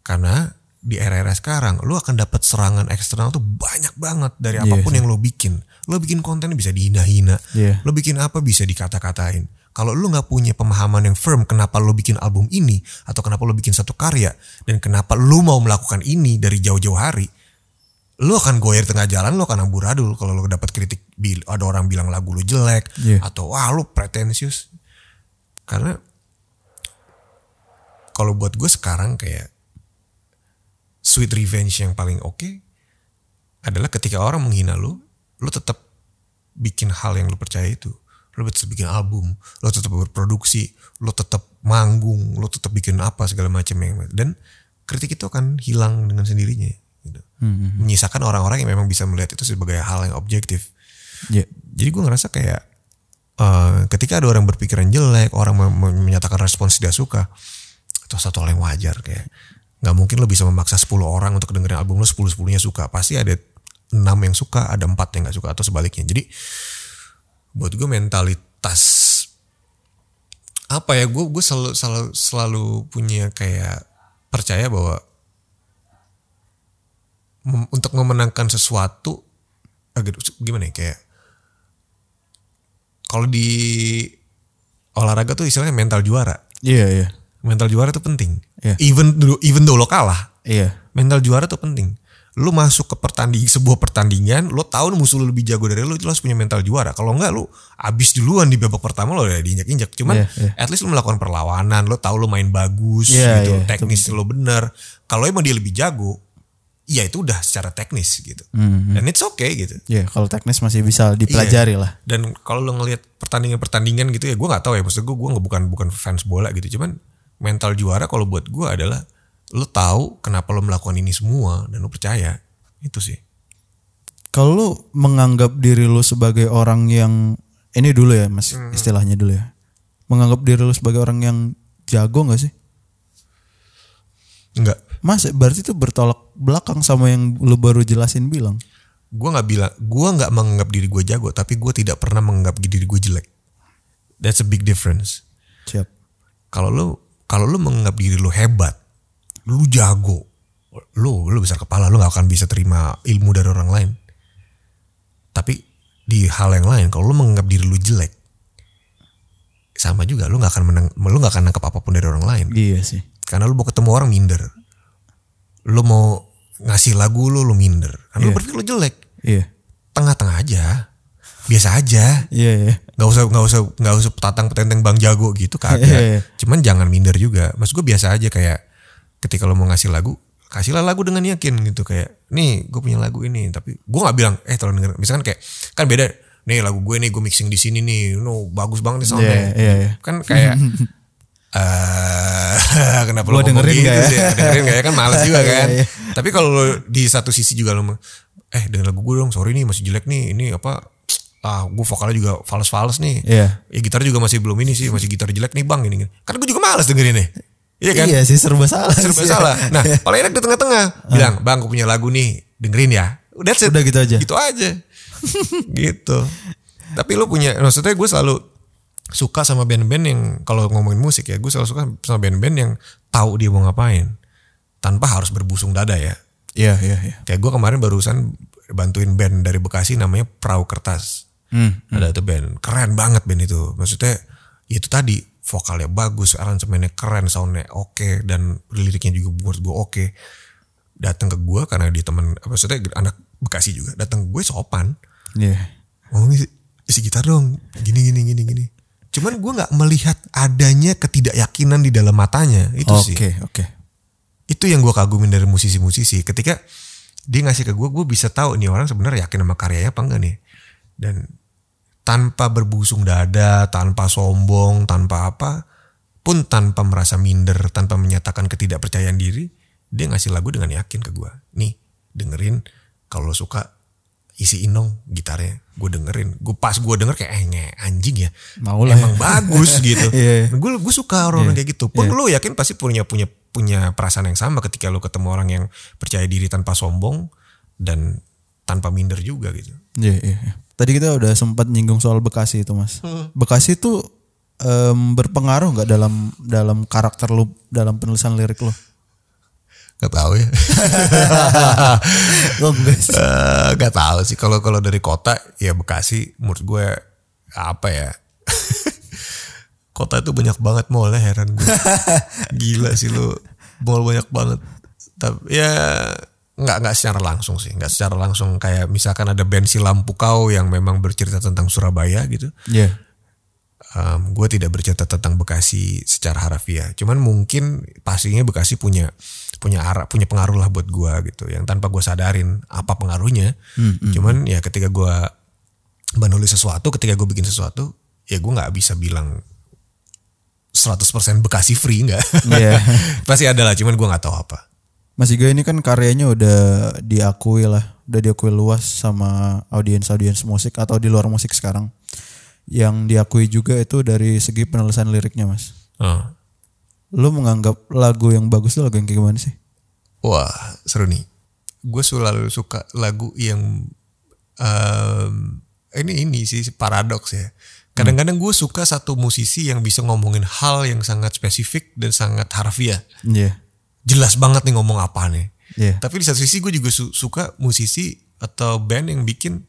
Karena di era-era sekarang lo akan dapat serangan eksternal tuh banyak banget dari Iya apa pun sih. yang lo bikin lo bikin konten bisa dihina-hina Iya. lo bikin apa bisa dikata-katain Kalau lu nggak punya pemahaman yang firm kenapa lu bikin album ini atau kenapa lu bikin satu karya dan kenapa lu mau melakukan ini dari jauh-jauh hari, lu akan goyer tengah jalan, lu akan amburadul kalau lu dapat kritik ada orang bilang lagu lu jelek Iya. atau wah lu pretensius. Karena kalau buat gue sekarang kayak sweet revenge yang paling oke adalah ketika orang menghina lu, lu tetap bikin hal yang lu percaya itu. Lu tetap bikin album, lu tetap berproduksi, lu tetap manggung, lu tetap bikin apa segala macam yang dan kritik itu akan hilang dengan sendirinya. Gitu. Menyisakan orang-orang yang memang bisa melihat itu sebagai hal yang objektif. Ya. Jadi gue ngerasa kayak eh, ketika ada orang berpikiran jelek, orang menyatakan respons tidak suka, itu satu hal yang wajar kayak nggak mungkin lo bisa memaksa 10 orang untuk dengerin album lo 10 10 nya suka pasti ada enam yang suka ada empat yang nggak suka atau sebaliknya jadi buat gue mentalitas apa ya gue gue selalu selalu selalu punya kayak percaya bahwa mem- untuk memenangkan sesuatu agak gimana ya kayak kalau di olahraga tuh istilahnya mental juara Iya, iya. mental juara tuh penting. Iya. Even even though lo kalah, Iya. mental juara tuh penting. Lu masuk ke pertanding sebuah pertandingan, lo tahu musuh lu lebih jago dari lu, itu lo harus punya mental juara. Kalau enggak lu abis duluan di babak pertama lo udah diinjak-injak. Cuman Iya, iya. at least lu melakukan perlawanan, lo tahu lo main bagus Iya, gitu, itu teknis lo bener. Kalau emang dia lebih jago, ya itu udah secara teknis gitu. Hmm, Dan it's okay gitu. Iya, kalau teknis masih bisa dipelajari lah. Dan kalau lo ngelihat pertandingan-pertandingan gitu ya, gue nggak tahu ya. Maksud gue, gue bukan bukan fans bola gitu. Cuman mental juara kalau buat gue adalah lo tahu kenapa lo melakukan ini semua dan lo percaya itu sih. Kalau lu menganggap diri lu sebagai orang yang ini dulu ya, Mas, istilahnya dulu ya. Menganggap diri lu sebagai orang yang jago nggak sih? Enggak. Mas, berarti itu bertolak belakang sama yang lu baru jelasin bilang. Gue nggak bilang, gue nggak menganggap diri gue jago, tapi gue tidak pernah menganggap diri gue jelek. That's a big difference. Siap. Kalau lo kalau lo menganggap diri lo hebat, lo jago, lo lo besar kepala, lo nggak akan bisa terima ilmu dari orang lain. Tapi di hal yang lain, kalau lo menganggap diri lo jelek, sama juga lo nggak akan menang, lo nggak akan nangkap apa pun dari orang lain. Iya sih. Karena lo mau ketemu orang minder, lo mau ngasih lagu lo lo minder, karena lo Iya. berpikir lo jelek. Iya. Tengah-tengah aja, biasa aja. Iya, iya. nggak usah nggak usah nggak usah petantang petenteng bang jago gitu kagak. Iya, iya. cuman jangan minder juga. Maksud gue biasa aja kayak ketika lo mau ngasih lagu kasihlah lagu dengan yakin gitu. Kayak nih gue punya lagu ini. Tapi gue nggak bilang eh tolong denger. Misalkan kayak kan beda. Nih lagu gue nih gue mixing di sini nih. No bagus banget nih soundnya. Iya, iya, iya. kan kayak <laughs> eh <laughs> kenapa Gua lo dengerin gitu nggak ya? sih? Dengerin gak ya? Kan males juga <laughs> Iya, kan. iya. tapi kalau di satu sisi juga lo eh denger lagu gue dong. Sorry nih masih jelek nih. Ini apa ah gue vokalnya juga fals-fals nih. Iya. ya gitar juga masih belum ini sih masih gitar jelek nih bang ini kan gue juga males dengerin nih iya kan? Iya sih serba salah. serba sih. salah. <laughs> Nah paling enak di tengah-tengah. Bilang bang gue punya lagu nih dengerin ya. Udah Udah gitu aja. gitu aja. <laughs> Gitu. Tapi lo punya maksudnya gue selalu suka sama band-band yang kalau ngomongin musik ya gue selalu suka sama band-band yang tahu dia mau ngapain. Tanpa harus berbusung dada ya. Iya, iya, iya. kayak gue kemarin barusan bantuin band dari Bekasi namanya Perahu Kertas Hmm. ada tuh band. Keren banget band itu. Maksudnya ya itu tadi vokalnya bagus aransemennya keren soundnya oke dan liriknya juga menurut gue oke. Datang ke gue karena dia teman maksudnya anak Bekasi juga datang ke gue sopan. Iya. ngomong isi, isi gitar dong gini gini gini gini. Cuman gue nggak melihat adanya ketidakyakinan di dalam matanya itu Oke, sih. Oke. itu yang gue kagumin dari musisi-musisi. Ketika dia ngasih ke gue gue bisa tahu nih orang sebenarnya yakin sama karyanya apa enggak nih dan tanpa berbusung dada tanpa sombong tanpa apa pun tanpa merasa minder tanpa menyatakan ketidakpercayaan diri dia ngasih lagu dengan yakin ke gue nih dengerin kalau lo suka isi inong gitarnya gue dengerin gue pas gue denger kayak eh nge, anjing ya Mau lah emang ya. bagus <laughs> gitu Iya. gue gue suka orang Iya. kayak gitu pun lo yakin pasti punya punya punya perasaan yang sama ketika lo ketemu orang yang percaya diri tanpa sombong dan tanpa minder juga gitu Iya, iya. iya. Tadi kita udah sempat nyinggung soal Bekasi itu, Mas. Bekasi itu em, berpengaruh nggak dalam dalam karakter lu dalam penulisan lirik lu? Gak tahu ya <laughs> enggak sih. Eh, Gak tahu sih kalau kalau dari kota ya Bekasi menurut gue apa ya <laughs> kota itu banyak banget mallnya heran gue. <laughs> Gila sih lu. Mall banyak banget. Tapi ya nggak nggak secara langsung sih, nggak secara langsung kayak misalkan ada band si lampu kau yang memang bercerita tentang Surabaya gitu. Iya. Um, gue tidak bercerita tentang Bekasi secara harafiah. Cuman mungkin pastinya Bekasi punya punya arah punya pengaruh lah buat gue gitu. Yang tanpa gue sadarin apa pengaruhnya. Cuman ya ketika gue menulis sesuatu, ketika gue bikin sesuatu, ya gue nggak bisa bilang 100% Bekasi free nggak. Iya. <laughs> Pasti ada lah, cuman gue nggak tahu apa. Mas Iga ini kan karyanya udah diakui lah, udah diakui luas sama audiens-audiens musik atau di luar musik sekarang. Yang diakui juga itu dari segi penulisan liriknya, Mas. Oh. Lu menganggap lagu yang bagus itu lagu yang kayak gimana sih? Wah seru nih. Gue selalu suka lagu yang em, ini ini sih paradoks ya. Kadang-kadang gue suka satu musisi yang bisa ngomongin hal yang sangat spesifik dan sangat harfiah. Iya. Jelas banget nih ngomong apa nih. Iya. Tapi di satu sisi gue juga su- suka musisi atau band yang bikin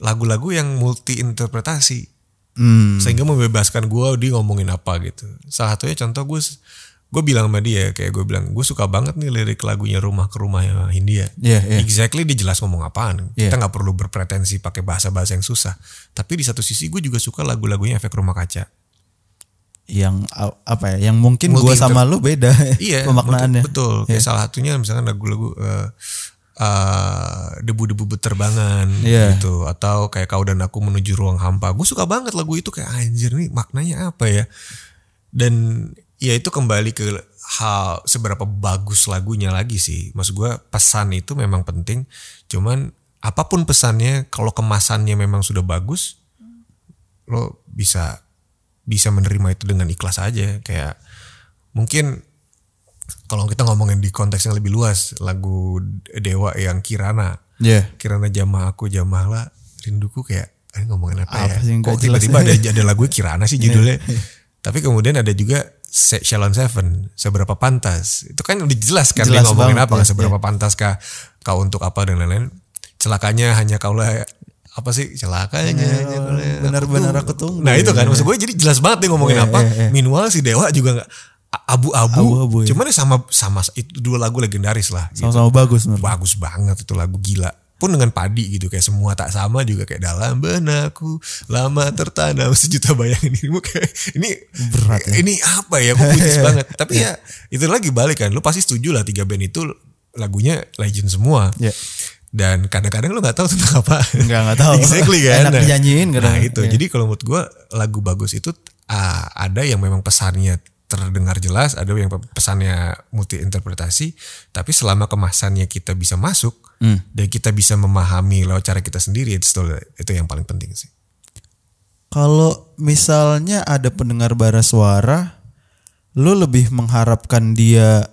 lagu-lagu yang multi interpretasi Hmm. sehingga membebaskan gue dia ngomongin apa gitu. Salah satunya contoh gue gue bilang sama dia kayak gue bilang gue suka banget nih lirik lagunya rumah ke rumah Hindia. Iya, iya. Exactly dia jelas ngomong apaan. Iya. Kita nggak perlu berpretensi pakai bahasa-bahasa yang susah. Tapi di satu sisi gue juga suka lagu-lagunya efek rumah kaca. Yang apa ya? Yang mungkin Multi-inter- sama lu beda <laughs> Iya, pemaknaannya. betul. betul. Kayak salah satunya misalkan lagu-lagu eh, eh, debu-debu beterbangan Iya. gitu atau kayak kau dan aku menuju ruang hampa. Gue suka banget lagu itu kayak anjir nih maknanya apa ya? Dan ya itu kembali ke hal seberapa bagus lagunya lagi sih. Maksud gue pesan itu memang penting. Cuman apa pun pesannya kalau kemasannya memang sudah bagus lo bisa bisa menerima itu dengan ikhlas aja. Kayak mungkin kalau kita ngomongin di konteks yang lebih luas lagu Dewa yang Kirana. Iya. Kirana jamah aku jamah lah rinduku kayak eh, ngomongin apa, Apa ya sih yang kok tiba-tiba ada ya? ada lagu Kirana sih judulnya. Tapi kemudian ada juga Shalon Seven seberapa pantas. Itu kan udah jelas kan dia Jelas ngomongin banget, apa ya, seberapa pantaskah kau untuk apa dan lain-lain. Celakanya hanya kaulah apa sih celakanya kaulah benar-benar aku tunggu. Nah itu kan maksud gue jadi jelas banget dia ngomongin Iya, apa. iya, iya. Minimal si Dewa juga nggak abu-abu. Ya. Cuman ya sama sama itu dua lagu legendaris lah. Gitu. Sama-sama bagus menurut. Bagus banget itu lagu gila. Pun dengan padi gitu kayak semua tak sama juga kayak dalam benakku lama tertanam <laughs> sejuta bayangan ini kayak ini Berat ya. ini apa ya pujiis <laughs> banget. Tapi ya itu lagi balik kan. Lu pasti setuju lah tiga band itu lagunya legend semua. Iya. Dan kadang-kadang lu nggak tahu tentang apa. Nggak, nggak tahu. exactly kan. Enak dinyanyiin kadang. Nah itu. Iya. Jadi kalau menurut gue lagu bagus itu ah, ada yang memang pesannya terdengar jelas, ada yang pesannya multi interpretasi, tapi selama kemasannya kita bisa masuk Hmm. dan kita bisa memahami lewat cara kita sendiri itu itu yang paling penting sih. Kalau misalnya ada pendengar bara suara, lu lebih mengharapkan dia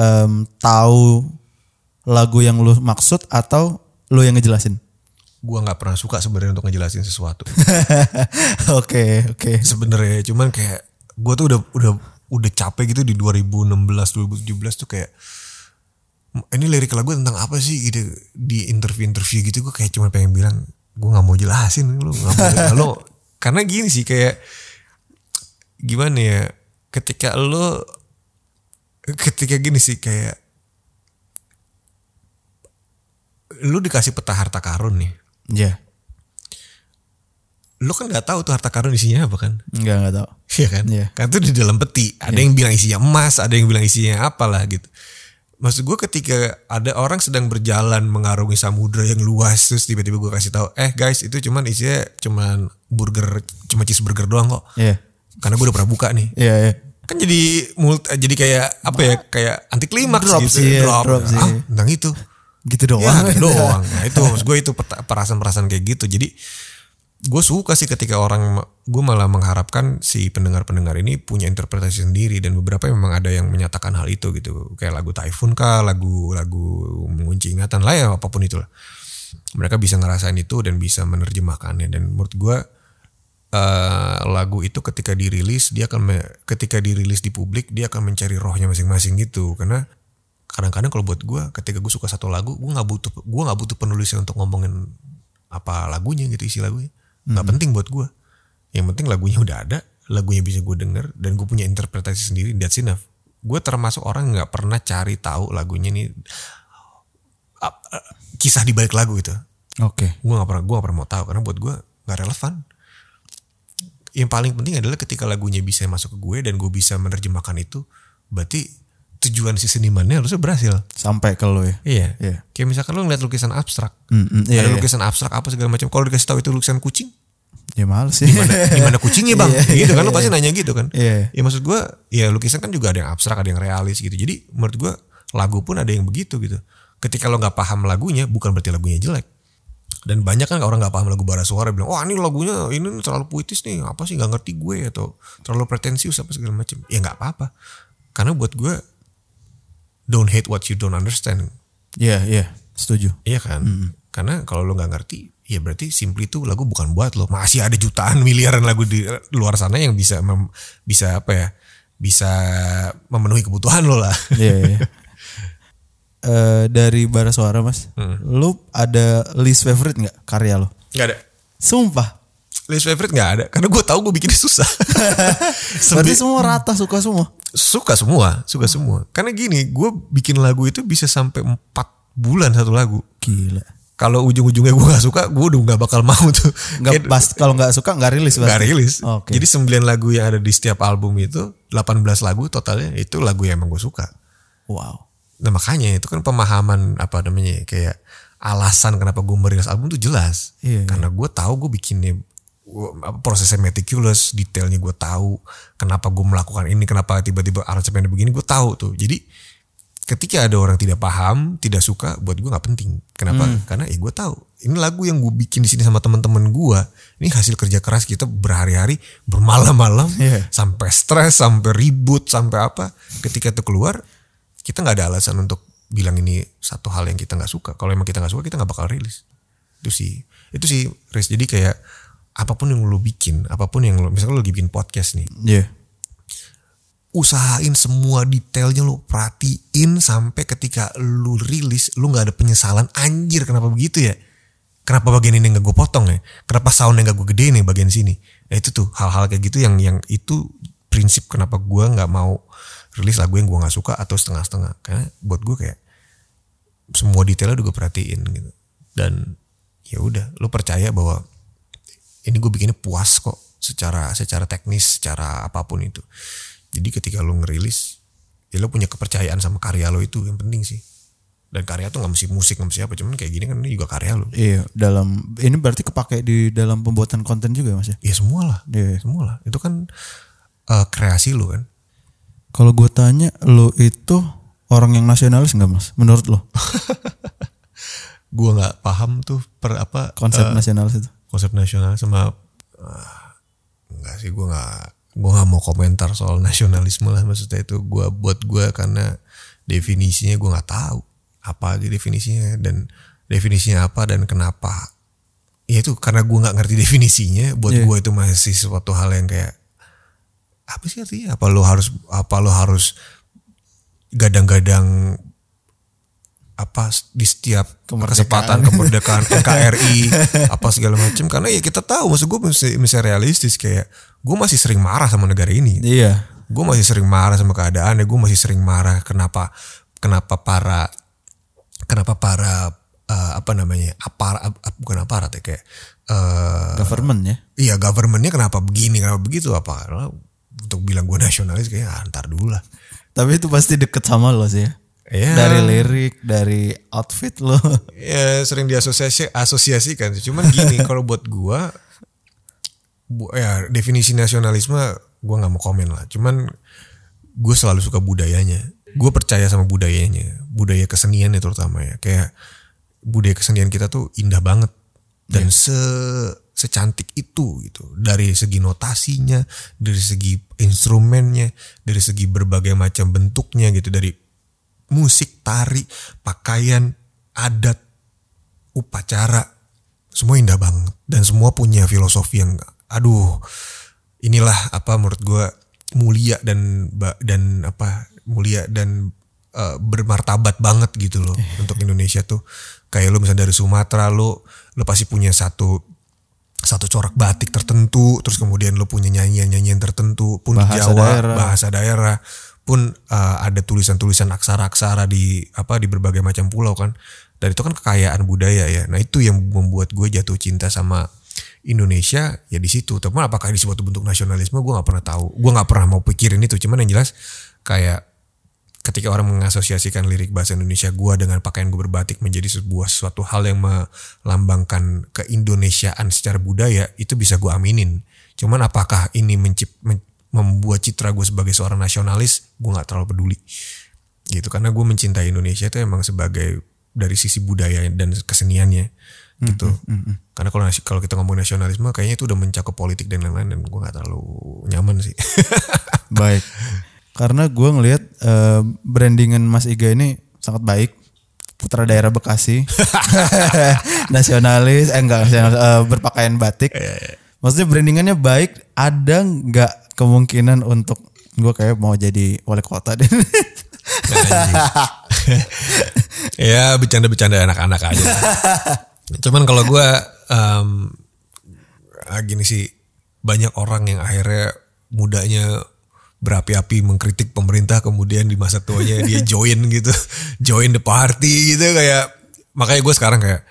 em, tahu lagu yang lu maksud atau lu yang ngejelasin? Gua nggak pernah suka sebenarnya untuk ngejelasin sesuatu. <laughs> Oke, oke. sebenarnya cuman kayak gue tuh udah udah udah capek gitu di 2016 2017 tuh kayak ini lirik lagu tentang apa sih gitu di interview-interview gitu gue kayak cuma pengen bilang gue nggak mau jelasin lu nggak mau lo <laughs> karena gini sih kayak gimana ya ketika lo ketika gini sih kayak lu dikasih peta harta karun nih Iya. lu kan nggak tahu tuh harta karun isinya apa kan Enggak, enggak tahu. Iya kan? Iya. Kan itu di dalam peti. Ada yang bilang isinya emas, ada yang bilang isinya apalah gitu. Maksud gue ketika ada orang sedang berjalan mengarungi samudra yang luas terus tiba-tiba gue kasih tahu, eh guys itu cuman isinya cuman burger, cuma cheeseburger doang kok. Iya. Karena gue udah pernah buka nih. Iya, iya. Kan jadi multi, jadi kayak apa ya? Kayak anti klimaks Drop gitu. sih, ya, drop sih. Ah, tentang itu. Gitu doang. Ya, gitu doang. Nah, itu maksud gue itu perasaan-perasaan kayak gitu. Jadi gue suka sih ketika orang gue malah mengharapkan si pendengar-pendengar ini punya interpretasi sendiri dan beberapa memang ada yang menyatakan hal itu gitu kayak lagu Typhoon kah lagu lagu mengunci ingatan lah ya apa pun itulah mereka bisa ngerasain itu dan bisa menerjemahkannya dan menurut gue eh, lagu itu ketika dirilis dia akan ketika dirilis di publik dia akan mencari rohnya masing-masing gitu karena kadang-kadang kalau buat gue ketika gue suka satu lagu gue nggak butuh gue nggak butuh penulisnya untuk ngomongin apa lagunya gitu isi lagunya. Nggak penting buat gue yang penting lagunya udah ada lagunya bisa gue denger dan gue punya interpretasi sendiri that's enough. Gue termasuk orang nggak pernah cari tahu lagunya nih ap- eh, kisah di balik lagu itu Oke. gue gak pernah gue gak pernah mau tahu karena buat gue nggak relevan. Yang paling penting adalah ketika lagunya bisa masuk ke gue dan gue bisa menerjemahkan itu berarti tujuan si senimannya harusnya berhasil Sampai ke lo ya. iya Iya. kayak misalkan lo ngeliat lukisan abstrak hmm, iya, ada iya. lukisan abstrak apa segala macam kalau dikasih tahu itu lukisan kucing Ya males sih. gimana kucingnya bang <laughs> Iya, gitu kan iya, lo pasti iya. nanya gitu kan Iya. ya maksud gue ya lukisan kan juga ada yang abstrak ada yang realis gitu jadi menurut gue lagu pun ada yang begitu gitu ketika lo nggak paham lagunya bukan berarti lagunya jelek dan banyak kan orang nggak paham lagu bara suara bilang wah ini lagunya ini terlalu puitis nih apa sih nggak ngerti gue atau terlalu pretensius apa segala macam ya nggak apa-apa karena buat gue don't hate what you don't understand Iya, iya. Setuju. Iya kan? Karena kalau lo nggak ngerti, ya berarti simply itu lagu bukan buat lo. Masih ada jutaan miliaran lagu di luar sana yang bisa mem- bisa apa ya? Bisa memenuhi kebutuhan lo lah. Iya, iya. <laughs> Eh, dari bara suara mas, lu ada list favorite nggak karya lo? Gak ada. Sumpah. List favorite nggak ada. Karena gue tahu gue bikinnya susah. <laughs> Berarti semua rata suka semua. suka semua, suka semua. Karena gini, gue bikin lagu itu bisa sampai 4 bulan satu lagu. Gila. Kalau ujung-ujungnya gue gak suka, gue udah gak bakal mau tuh. Kayak- pas kalau nggak suka nggak rilis. Gak pasti. rilis. Oke. Jadi 9 lagu yang ada di setiap album itu 18 lagu totalnya itu lagu yang emang gue suka. Wow. Nah makanya itu kan pemahaman apa namanya ya, kayak alasan kenapa gue merilis album tuh jelas. Iya, Karena gue tahu gue bikinnya prosesnya meticulous, detailnya gue tahu. Kenapa gue melakukan ini, kenapa tiba-tiba aransemennya begini, gue tahu tuh. Jadi ketika ada orang tidak paham, tidak suka, buat gue nggak penting. Kenapa? Karena ya gue tahu. Ini lagu yang gue bikin di sini sama teman-teman gue. Ini hasil kerja keras kita berhari-hari, bermalam-malam, <laughs> Iya. sampai stres, sampai ribut, sampai apa. Ketika itu keluar, kita nggak ada alasan untuk bilang ini satu hal yang kita nggak suka. Kalau emang kita nggak suka, kita nggak bakal rilis. Itu sih, itu sih, Riz. Jadi kayak apa pun yang lo bikin, apa pun yang lo, misalnya lo lagi bikin podcast nih, Iya. usahain semua detailnya lo perhatiin sampai ketika lu rilis lu nggak ada penyesalan. Anjir kenapa begitu ya? Kenapa bagian ini nggak gue potong ya? Kenapa soundnya nggak gue gede nih bagian sini? Nah, itu tuh hal-hal kayak gitu yang yang itu prinsip kenapa gue nggak mau rilis lagu yang gue nggak suka atau setengah-setengah. Karena buat gue kayak semua detailnya udah gue perhatiin gitu. Dan ya udah lu percaya bahwa ini gue bikinnya puas kok secara secara teknis secara apa pun itu jadi ketika lo ngerilis ya lo punya kepercayaan sama karya lo itu yang penting sih dan karya tuh nggak mesti musik nggak mesti apa cuman kayak gini kan ini juga karya lo Iya, dalam ini berarti kepake di dalam pembuatan konten juga ya, Mas ya. ya semua lah Iya. semua lah itu kan eh, kreasi lo kan Kalau gue tanya lo itu orang yang nasionalis nggak Mas? Menurut lo <laughs> gue nggak paham tuh per apa konsep eh, nasionalis itu? Konsep nasional sama ah, enggak sih gue nggak gue nggak mau komentar soal nasionalisme lah. Maksudnya itu gue buat gue karena definisinya gue nggak tahu apa aja definisinya dan definisinya apa dan kenapa. Ya itu karena gue nggak ngerti definisinya buat Iya. gue itu masih suatu hal yang kayak apa sih artinya? Apa lo harus apa lo harus gadang-gadang apa di setiap Kemerdekaan. kesempatan kemerdekaan <laughs> NKRI apa segala macam karena ya kita tahu maksud gue mesti, mesti realistis kayak gue masih sering marah sama negara ini Iya. gue masih sering marah sama keadaan ya gue masih sering marah kenapa kenapa para kenapa para eh, apa namanya apar ap- bukan aparat ya kayak eh Government ya. iya governmentnya kenapa begini kenapa begitu apa untuk bilang gue nasionalis kayak ah, ntar dulu lah Tapi itu pasti deket sama lo sih ya. Iya. Dari lirik, dari outfit lo. <laughs> ya sering diasosiasi asosiasikan cuman gini kalau buat gua bu, ya definisi nasionalisme gua nggak mau komen lah. Cuman gue selalu suka budayanya. Gue percaya sama budayanya budaya kesenian ya terutama ya. Kayak budaya kesenian kita tuh indah banget dan se secantik itu gitu. Dari segi notasinya dari segi instrumennya dari segi berbagai macam bentuknya gitu dari musik tari pakaian adat upacara semua indah banget. Dan semua punya filosofi yang aduh inilah apa menurut gue mulia dan dan apa mulia dan eh, bermartabat banget gitu loh <laughs> untuk Indonesia tuh. Kayak lo misalnya dari Sumatera lo lo pasti punya satu satu corak batik tertentu terus kemudian lu punya nyanyian-nyanyian tertentu pun di Bahasa Jawa daerah. bahasa daerah pun uh, ada tulisan-tulisan aksara-aksara di apa di berbagai macam pulau kan. Dan itu kan kekayaan budaya ya. Nah itu yang membuat gue jatuh cinta sama Indonesia ya di situ. Tapi apakah di suatu bentuk nasionalisme? Gue nggak pernah tahu. Gue nggak pernah mau pikirin itu. Cuman yang jelas kayak ketika orang mengasosiasikan lirik bahasa Indonesia gua dengan pakaian gue berbatik menjadi sebuah suatu hal yang melambangkan keindonesiaan secara budaya itu bisa gue aminin. Cuman apakah ini mencip, men- membuat citra gue sebagai seorang nasionalis gue nggak terlalu peduli gitu karena gue mencintai Indonesia itu emang sebagai dari sisi budaya dan keseniannya gitu karena kalau kalau kita ngomong nasionalisme kayaknya itu udah mencakup politik dan lain-lain dan gue nggak terlalu nyaman sih <laughs> Baik. Karena gue ngelihat eh, brandingan Mas Iga ini sangat baik. Putra daerah Bekasi. <laughs> Nasionalis, eh enggak nasionalis, eh, berpakaian batik. Maksudnya brandingannya baik. Ada nggak kemungkinan untuk gue kayak mau jadi wali kota deh. <laughs> ya bercanda-bercanda anak-anak aja. Cuman kalau gue um, gini sih banyak orang yang akhirnya mudanya berapi-api mengkritik pemerintah kemudian di masa tuanya dia <laughs> join gitu, join the party gitu kayak makanya gue sekarang kayak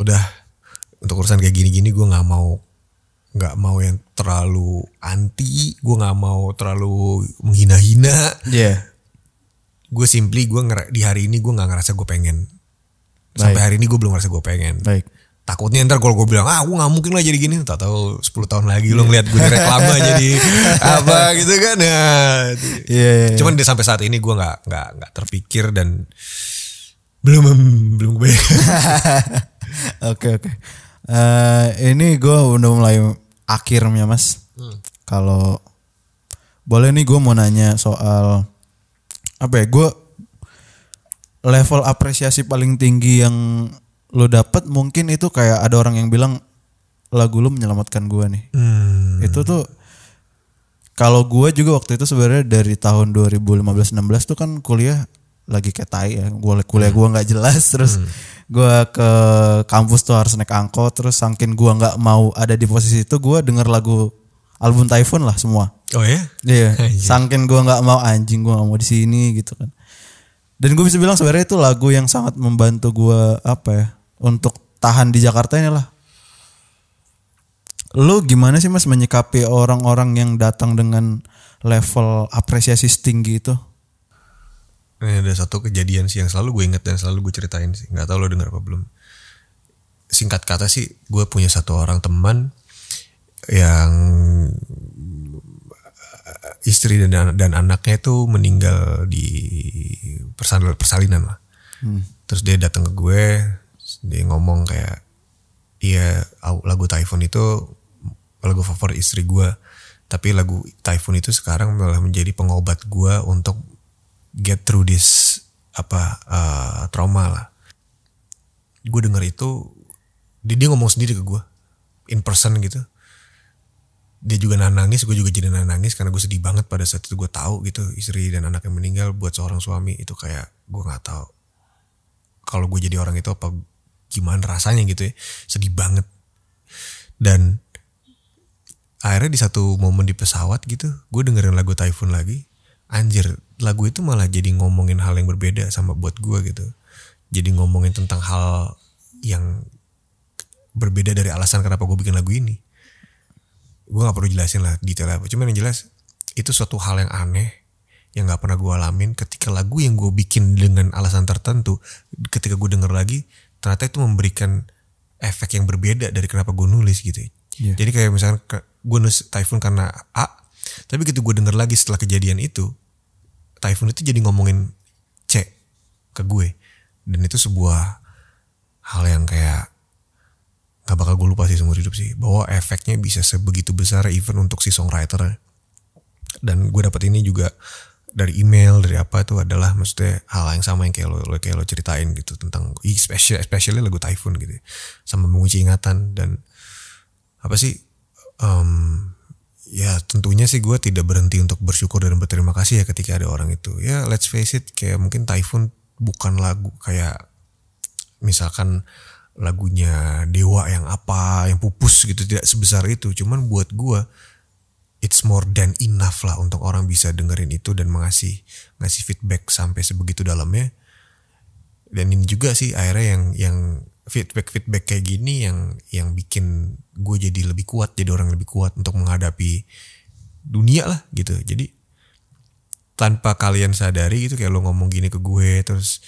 udah untuk urusan kayak gini-gini gue nggak mau nggak mau yang terlalu anti, gue nggak mau terlalu menghina-hina Iya. gue simply gue di hari ini gue nggak ngerasa gue pengen sampai hari ini gue belum ngerasa gue pengen Baik. takutnya ntar kalau gue bilang ah gue nggak mungkin lah jadi gini tak tahu 10 tahun lagi lo ngeliat gue di reklama <laughs> jadi apa gitu kan nah. Iya, iya, iya. cuman di sampai saat ini gue nggak nggak nggak terpikir dan belum belum gue <laughs> Oke oke. Eh, ini gue udah mulai akhirnya mas. Kalau boleh nih gue mau nanya soal apa ya? Gue level apresiasi paling tinggi yang lo dapet mungkin itu kayak ada orang yang bilang lagu lu menyelamatkan gue nih. Hmm. Itu tuh kalau gue juga waktu itu sebenarnya dari tahun 2015-16 tuh kan kuliah lagi kayak tai ya. Gue kuliah gue nggak jelas terus gue ke kampus tuh harus naik angkot terus saking gue nggak mau ada di posisi itu gue denger lagu album Typhoon lah semua. oh ya Iya, <laughs> Anjing. saking gue nggak mau anjing gue nggak mau di sini gitu kan. Dan gue bisa bilang sebenarnya itu lagu yang sangat membantu gue apa ya untuk tahan di Jakarta ini lah. Lu gimana sih mas menyikapi orang-orang yang datang dengan level apresiasi setinggi itu? Ini ada satu kejadian sih yang selalu gue inget dan selalu gue ceritain sih. Nggak tahu lo denger apa belum. Singkat kata sih, gue punya satu orang teman yang eh, istri dan dan anaknya itu meninggal di persal- persalinan lah. Terus dia datang ke gue, dia ngomong kayak, iya lagu Typhoon itu lagu favorit istri gue. Tapi lagu Typhoon itu sekarang malah menjadi pengobat gue untuk get through this apa uh, trauma lah. Gue denger itu dia, dia ngomong sendiri ke gue in person gitu. Dia juga nahan nangis, gue juga jadi nahan nangis karena gue sedih banget pada saat itu gue tahu gitu istri dan anak yang meninggal buat seorang suami itu kayak gue nggak tahu kalau gue jadi orang itu apa gimana rasanya gitu ya sedih banget dan akhirnya di satu momen di pesawat gitu gue dengerin lagu Typhoon lagi anjir lagu itu malah jadi ngomongin hal yang berbeda sama buat gue gitu. Jadi ngomongin tentang hal yang berbeda dari alasan kenapa gue bikin lagu ini. Gue nggak perlu jelasin lah detail apa. Cuman yang jelas itu suatu hal yang aneh yang nggak pernah gue alamin ketika lagu yang gue bikin dengan alasan tertentu ketika gue denger lagi ternyata itu memberikan efek yang berbeda dari kenapa gue nulis gitu. Iya. jadi kayak misalkan gue nulis Typhoon karena A tapi gitu gue denger lagi setelah kejadian itu Typhoon itu jadi ngomongin C ke gue. Dan itu sebuah hal yang kayak nggak bakal gue lupa sih seumur hidup sih. Bahwa efeknya bisa sebegitu besar even untuk si songwriter. Dan gue dapat ini juga dari email dari apa itu adalah maksudnya hal yang sama yang kayak lo, lo kayak lo ceritain gitu tentang especially especially lagu Typhoon gitu sama mengunci ingatan dan apa sih em, ya tentunya sih gue tidak berhenti untuk bersyukur dan berterima kasih ya ketika ada orang itu ya let's face it kayak mungkin Typhoon bukan lagu kayak misalkan lagunya Dewa yang apa, yang pupus gitu tidak sebesar itu. Cuman buat gua it's more than enough lah untuk orang bisa dengerin itu dan mengasih ngasih feedback sampai sebegitu dalamnya. Dan ini juga sih akhirnya yang yang feedback feedback kayak gini yang yang bikin gue jadi lebih kuat, jadi orang lebih kuat untuk menghadapi dunia lah gitu. Jadi tanpa kalian sadari gitu kayak lo ngomong gini ke gue terus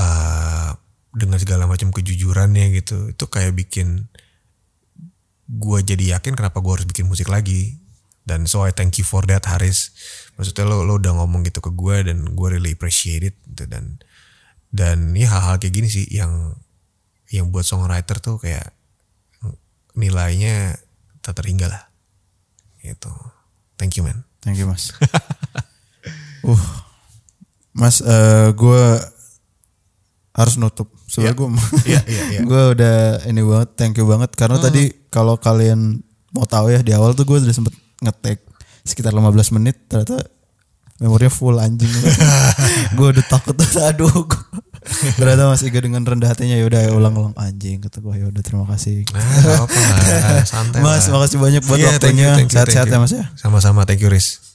uh, dengan segala macam kejujurannya gitu itu kayak bikin gue jadi yakin kenapa gue harus bikin musik lagi dan so I thank you for that Haris maksudnya lo lo udah ngomong gitu ke gue dan gue really appreciate it gitu dan dan ini hal-hal kayak gini sih yang yang buat songwriter tuh kayak nilainya tak terhingga lah gitu thank you man Thank you mas. <laughs> uh, mas, eh gue harus nutup. Soalnya gue, <laughs> Iya, iya, iya. <laughs> gue udah ini banget, thank you banget. Karena tadi kalau kalian mau tahu ya di awal tuh gue udah sempet ngetek sekitar 15 menit, ternyata memorinya full anjing. gue udah takut, aduh. <laughs> ternyata Mas Iga dengan rendah hatinya ya udah ulang-ulang anjing kata gue ya udah terima kasih. Nah, lah, santai <laughs> Mas, makasih banyak buat you, waktunya. Sehat-sehat ya. Mas ya. Sama-sama, thank you Riz.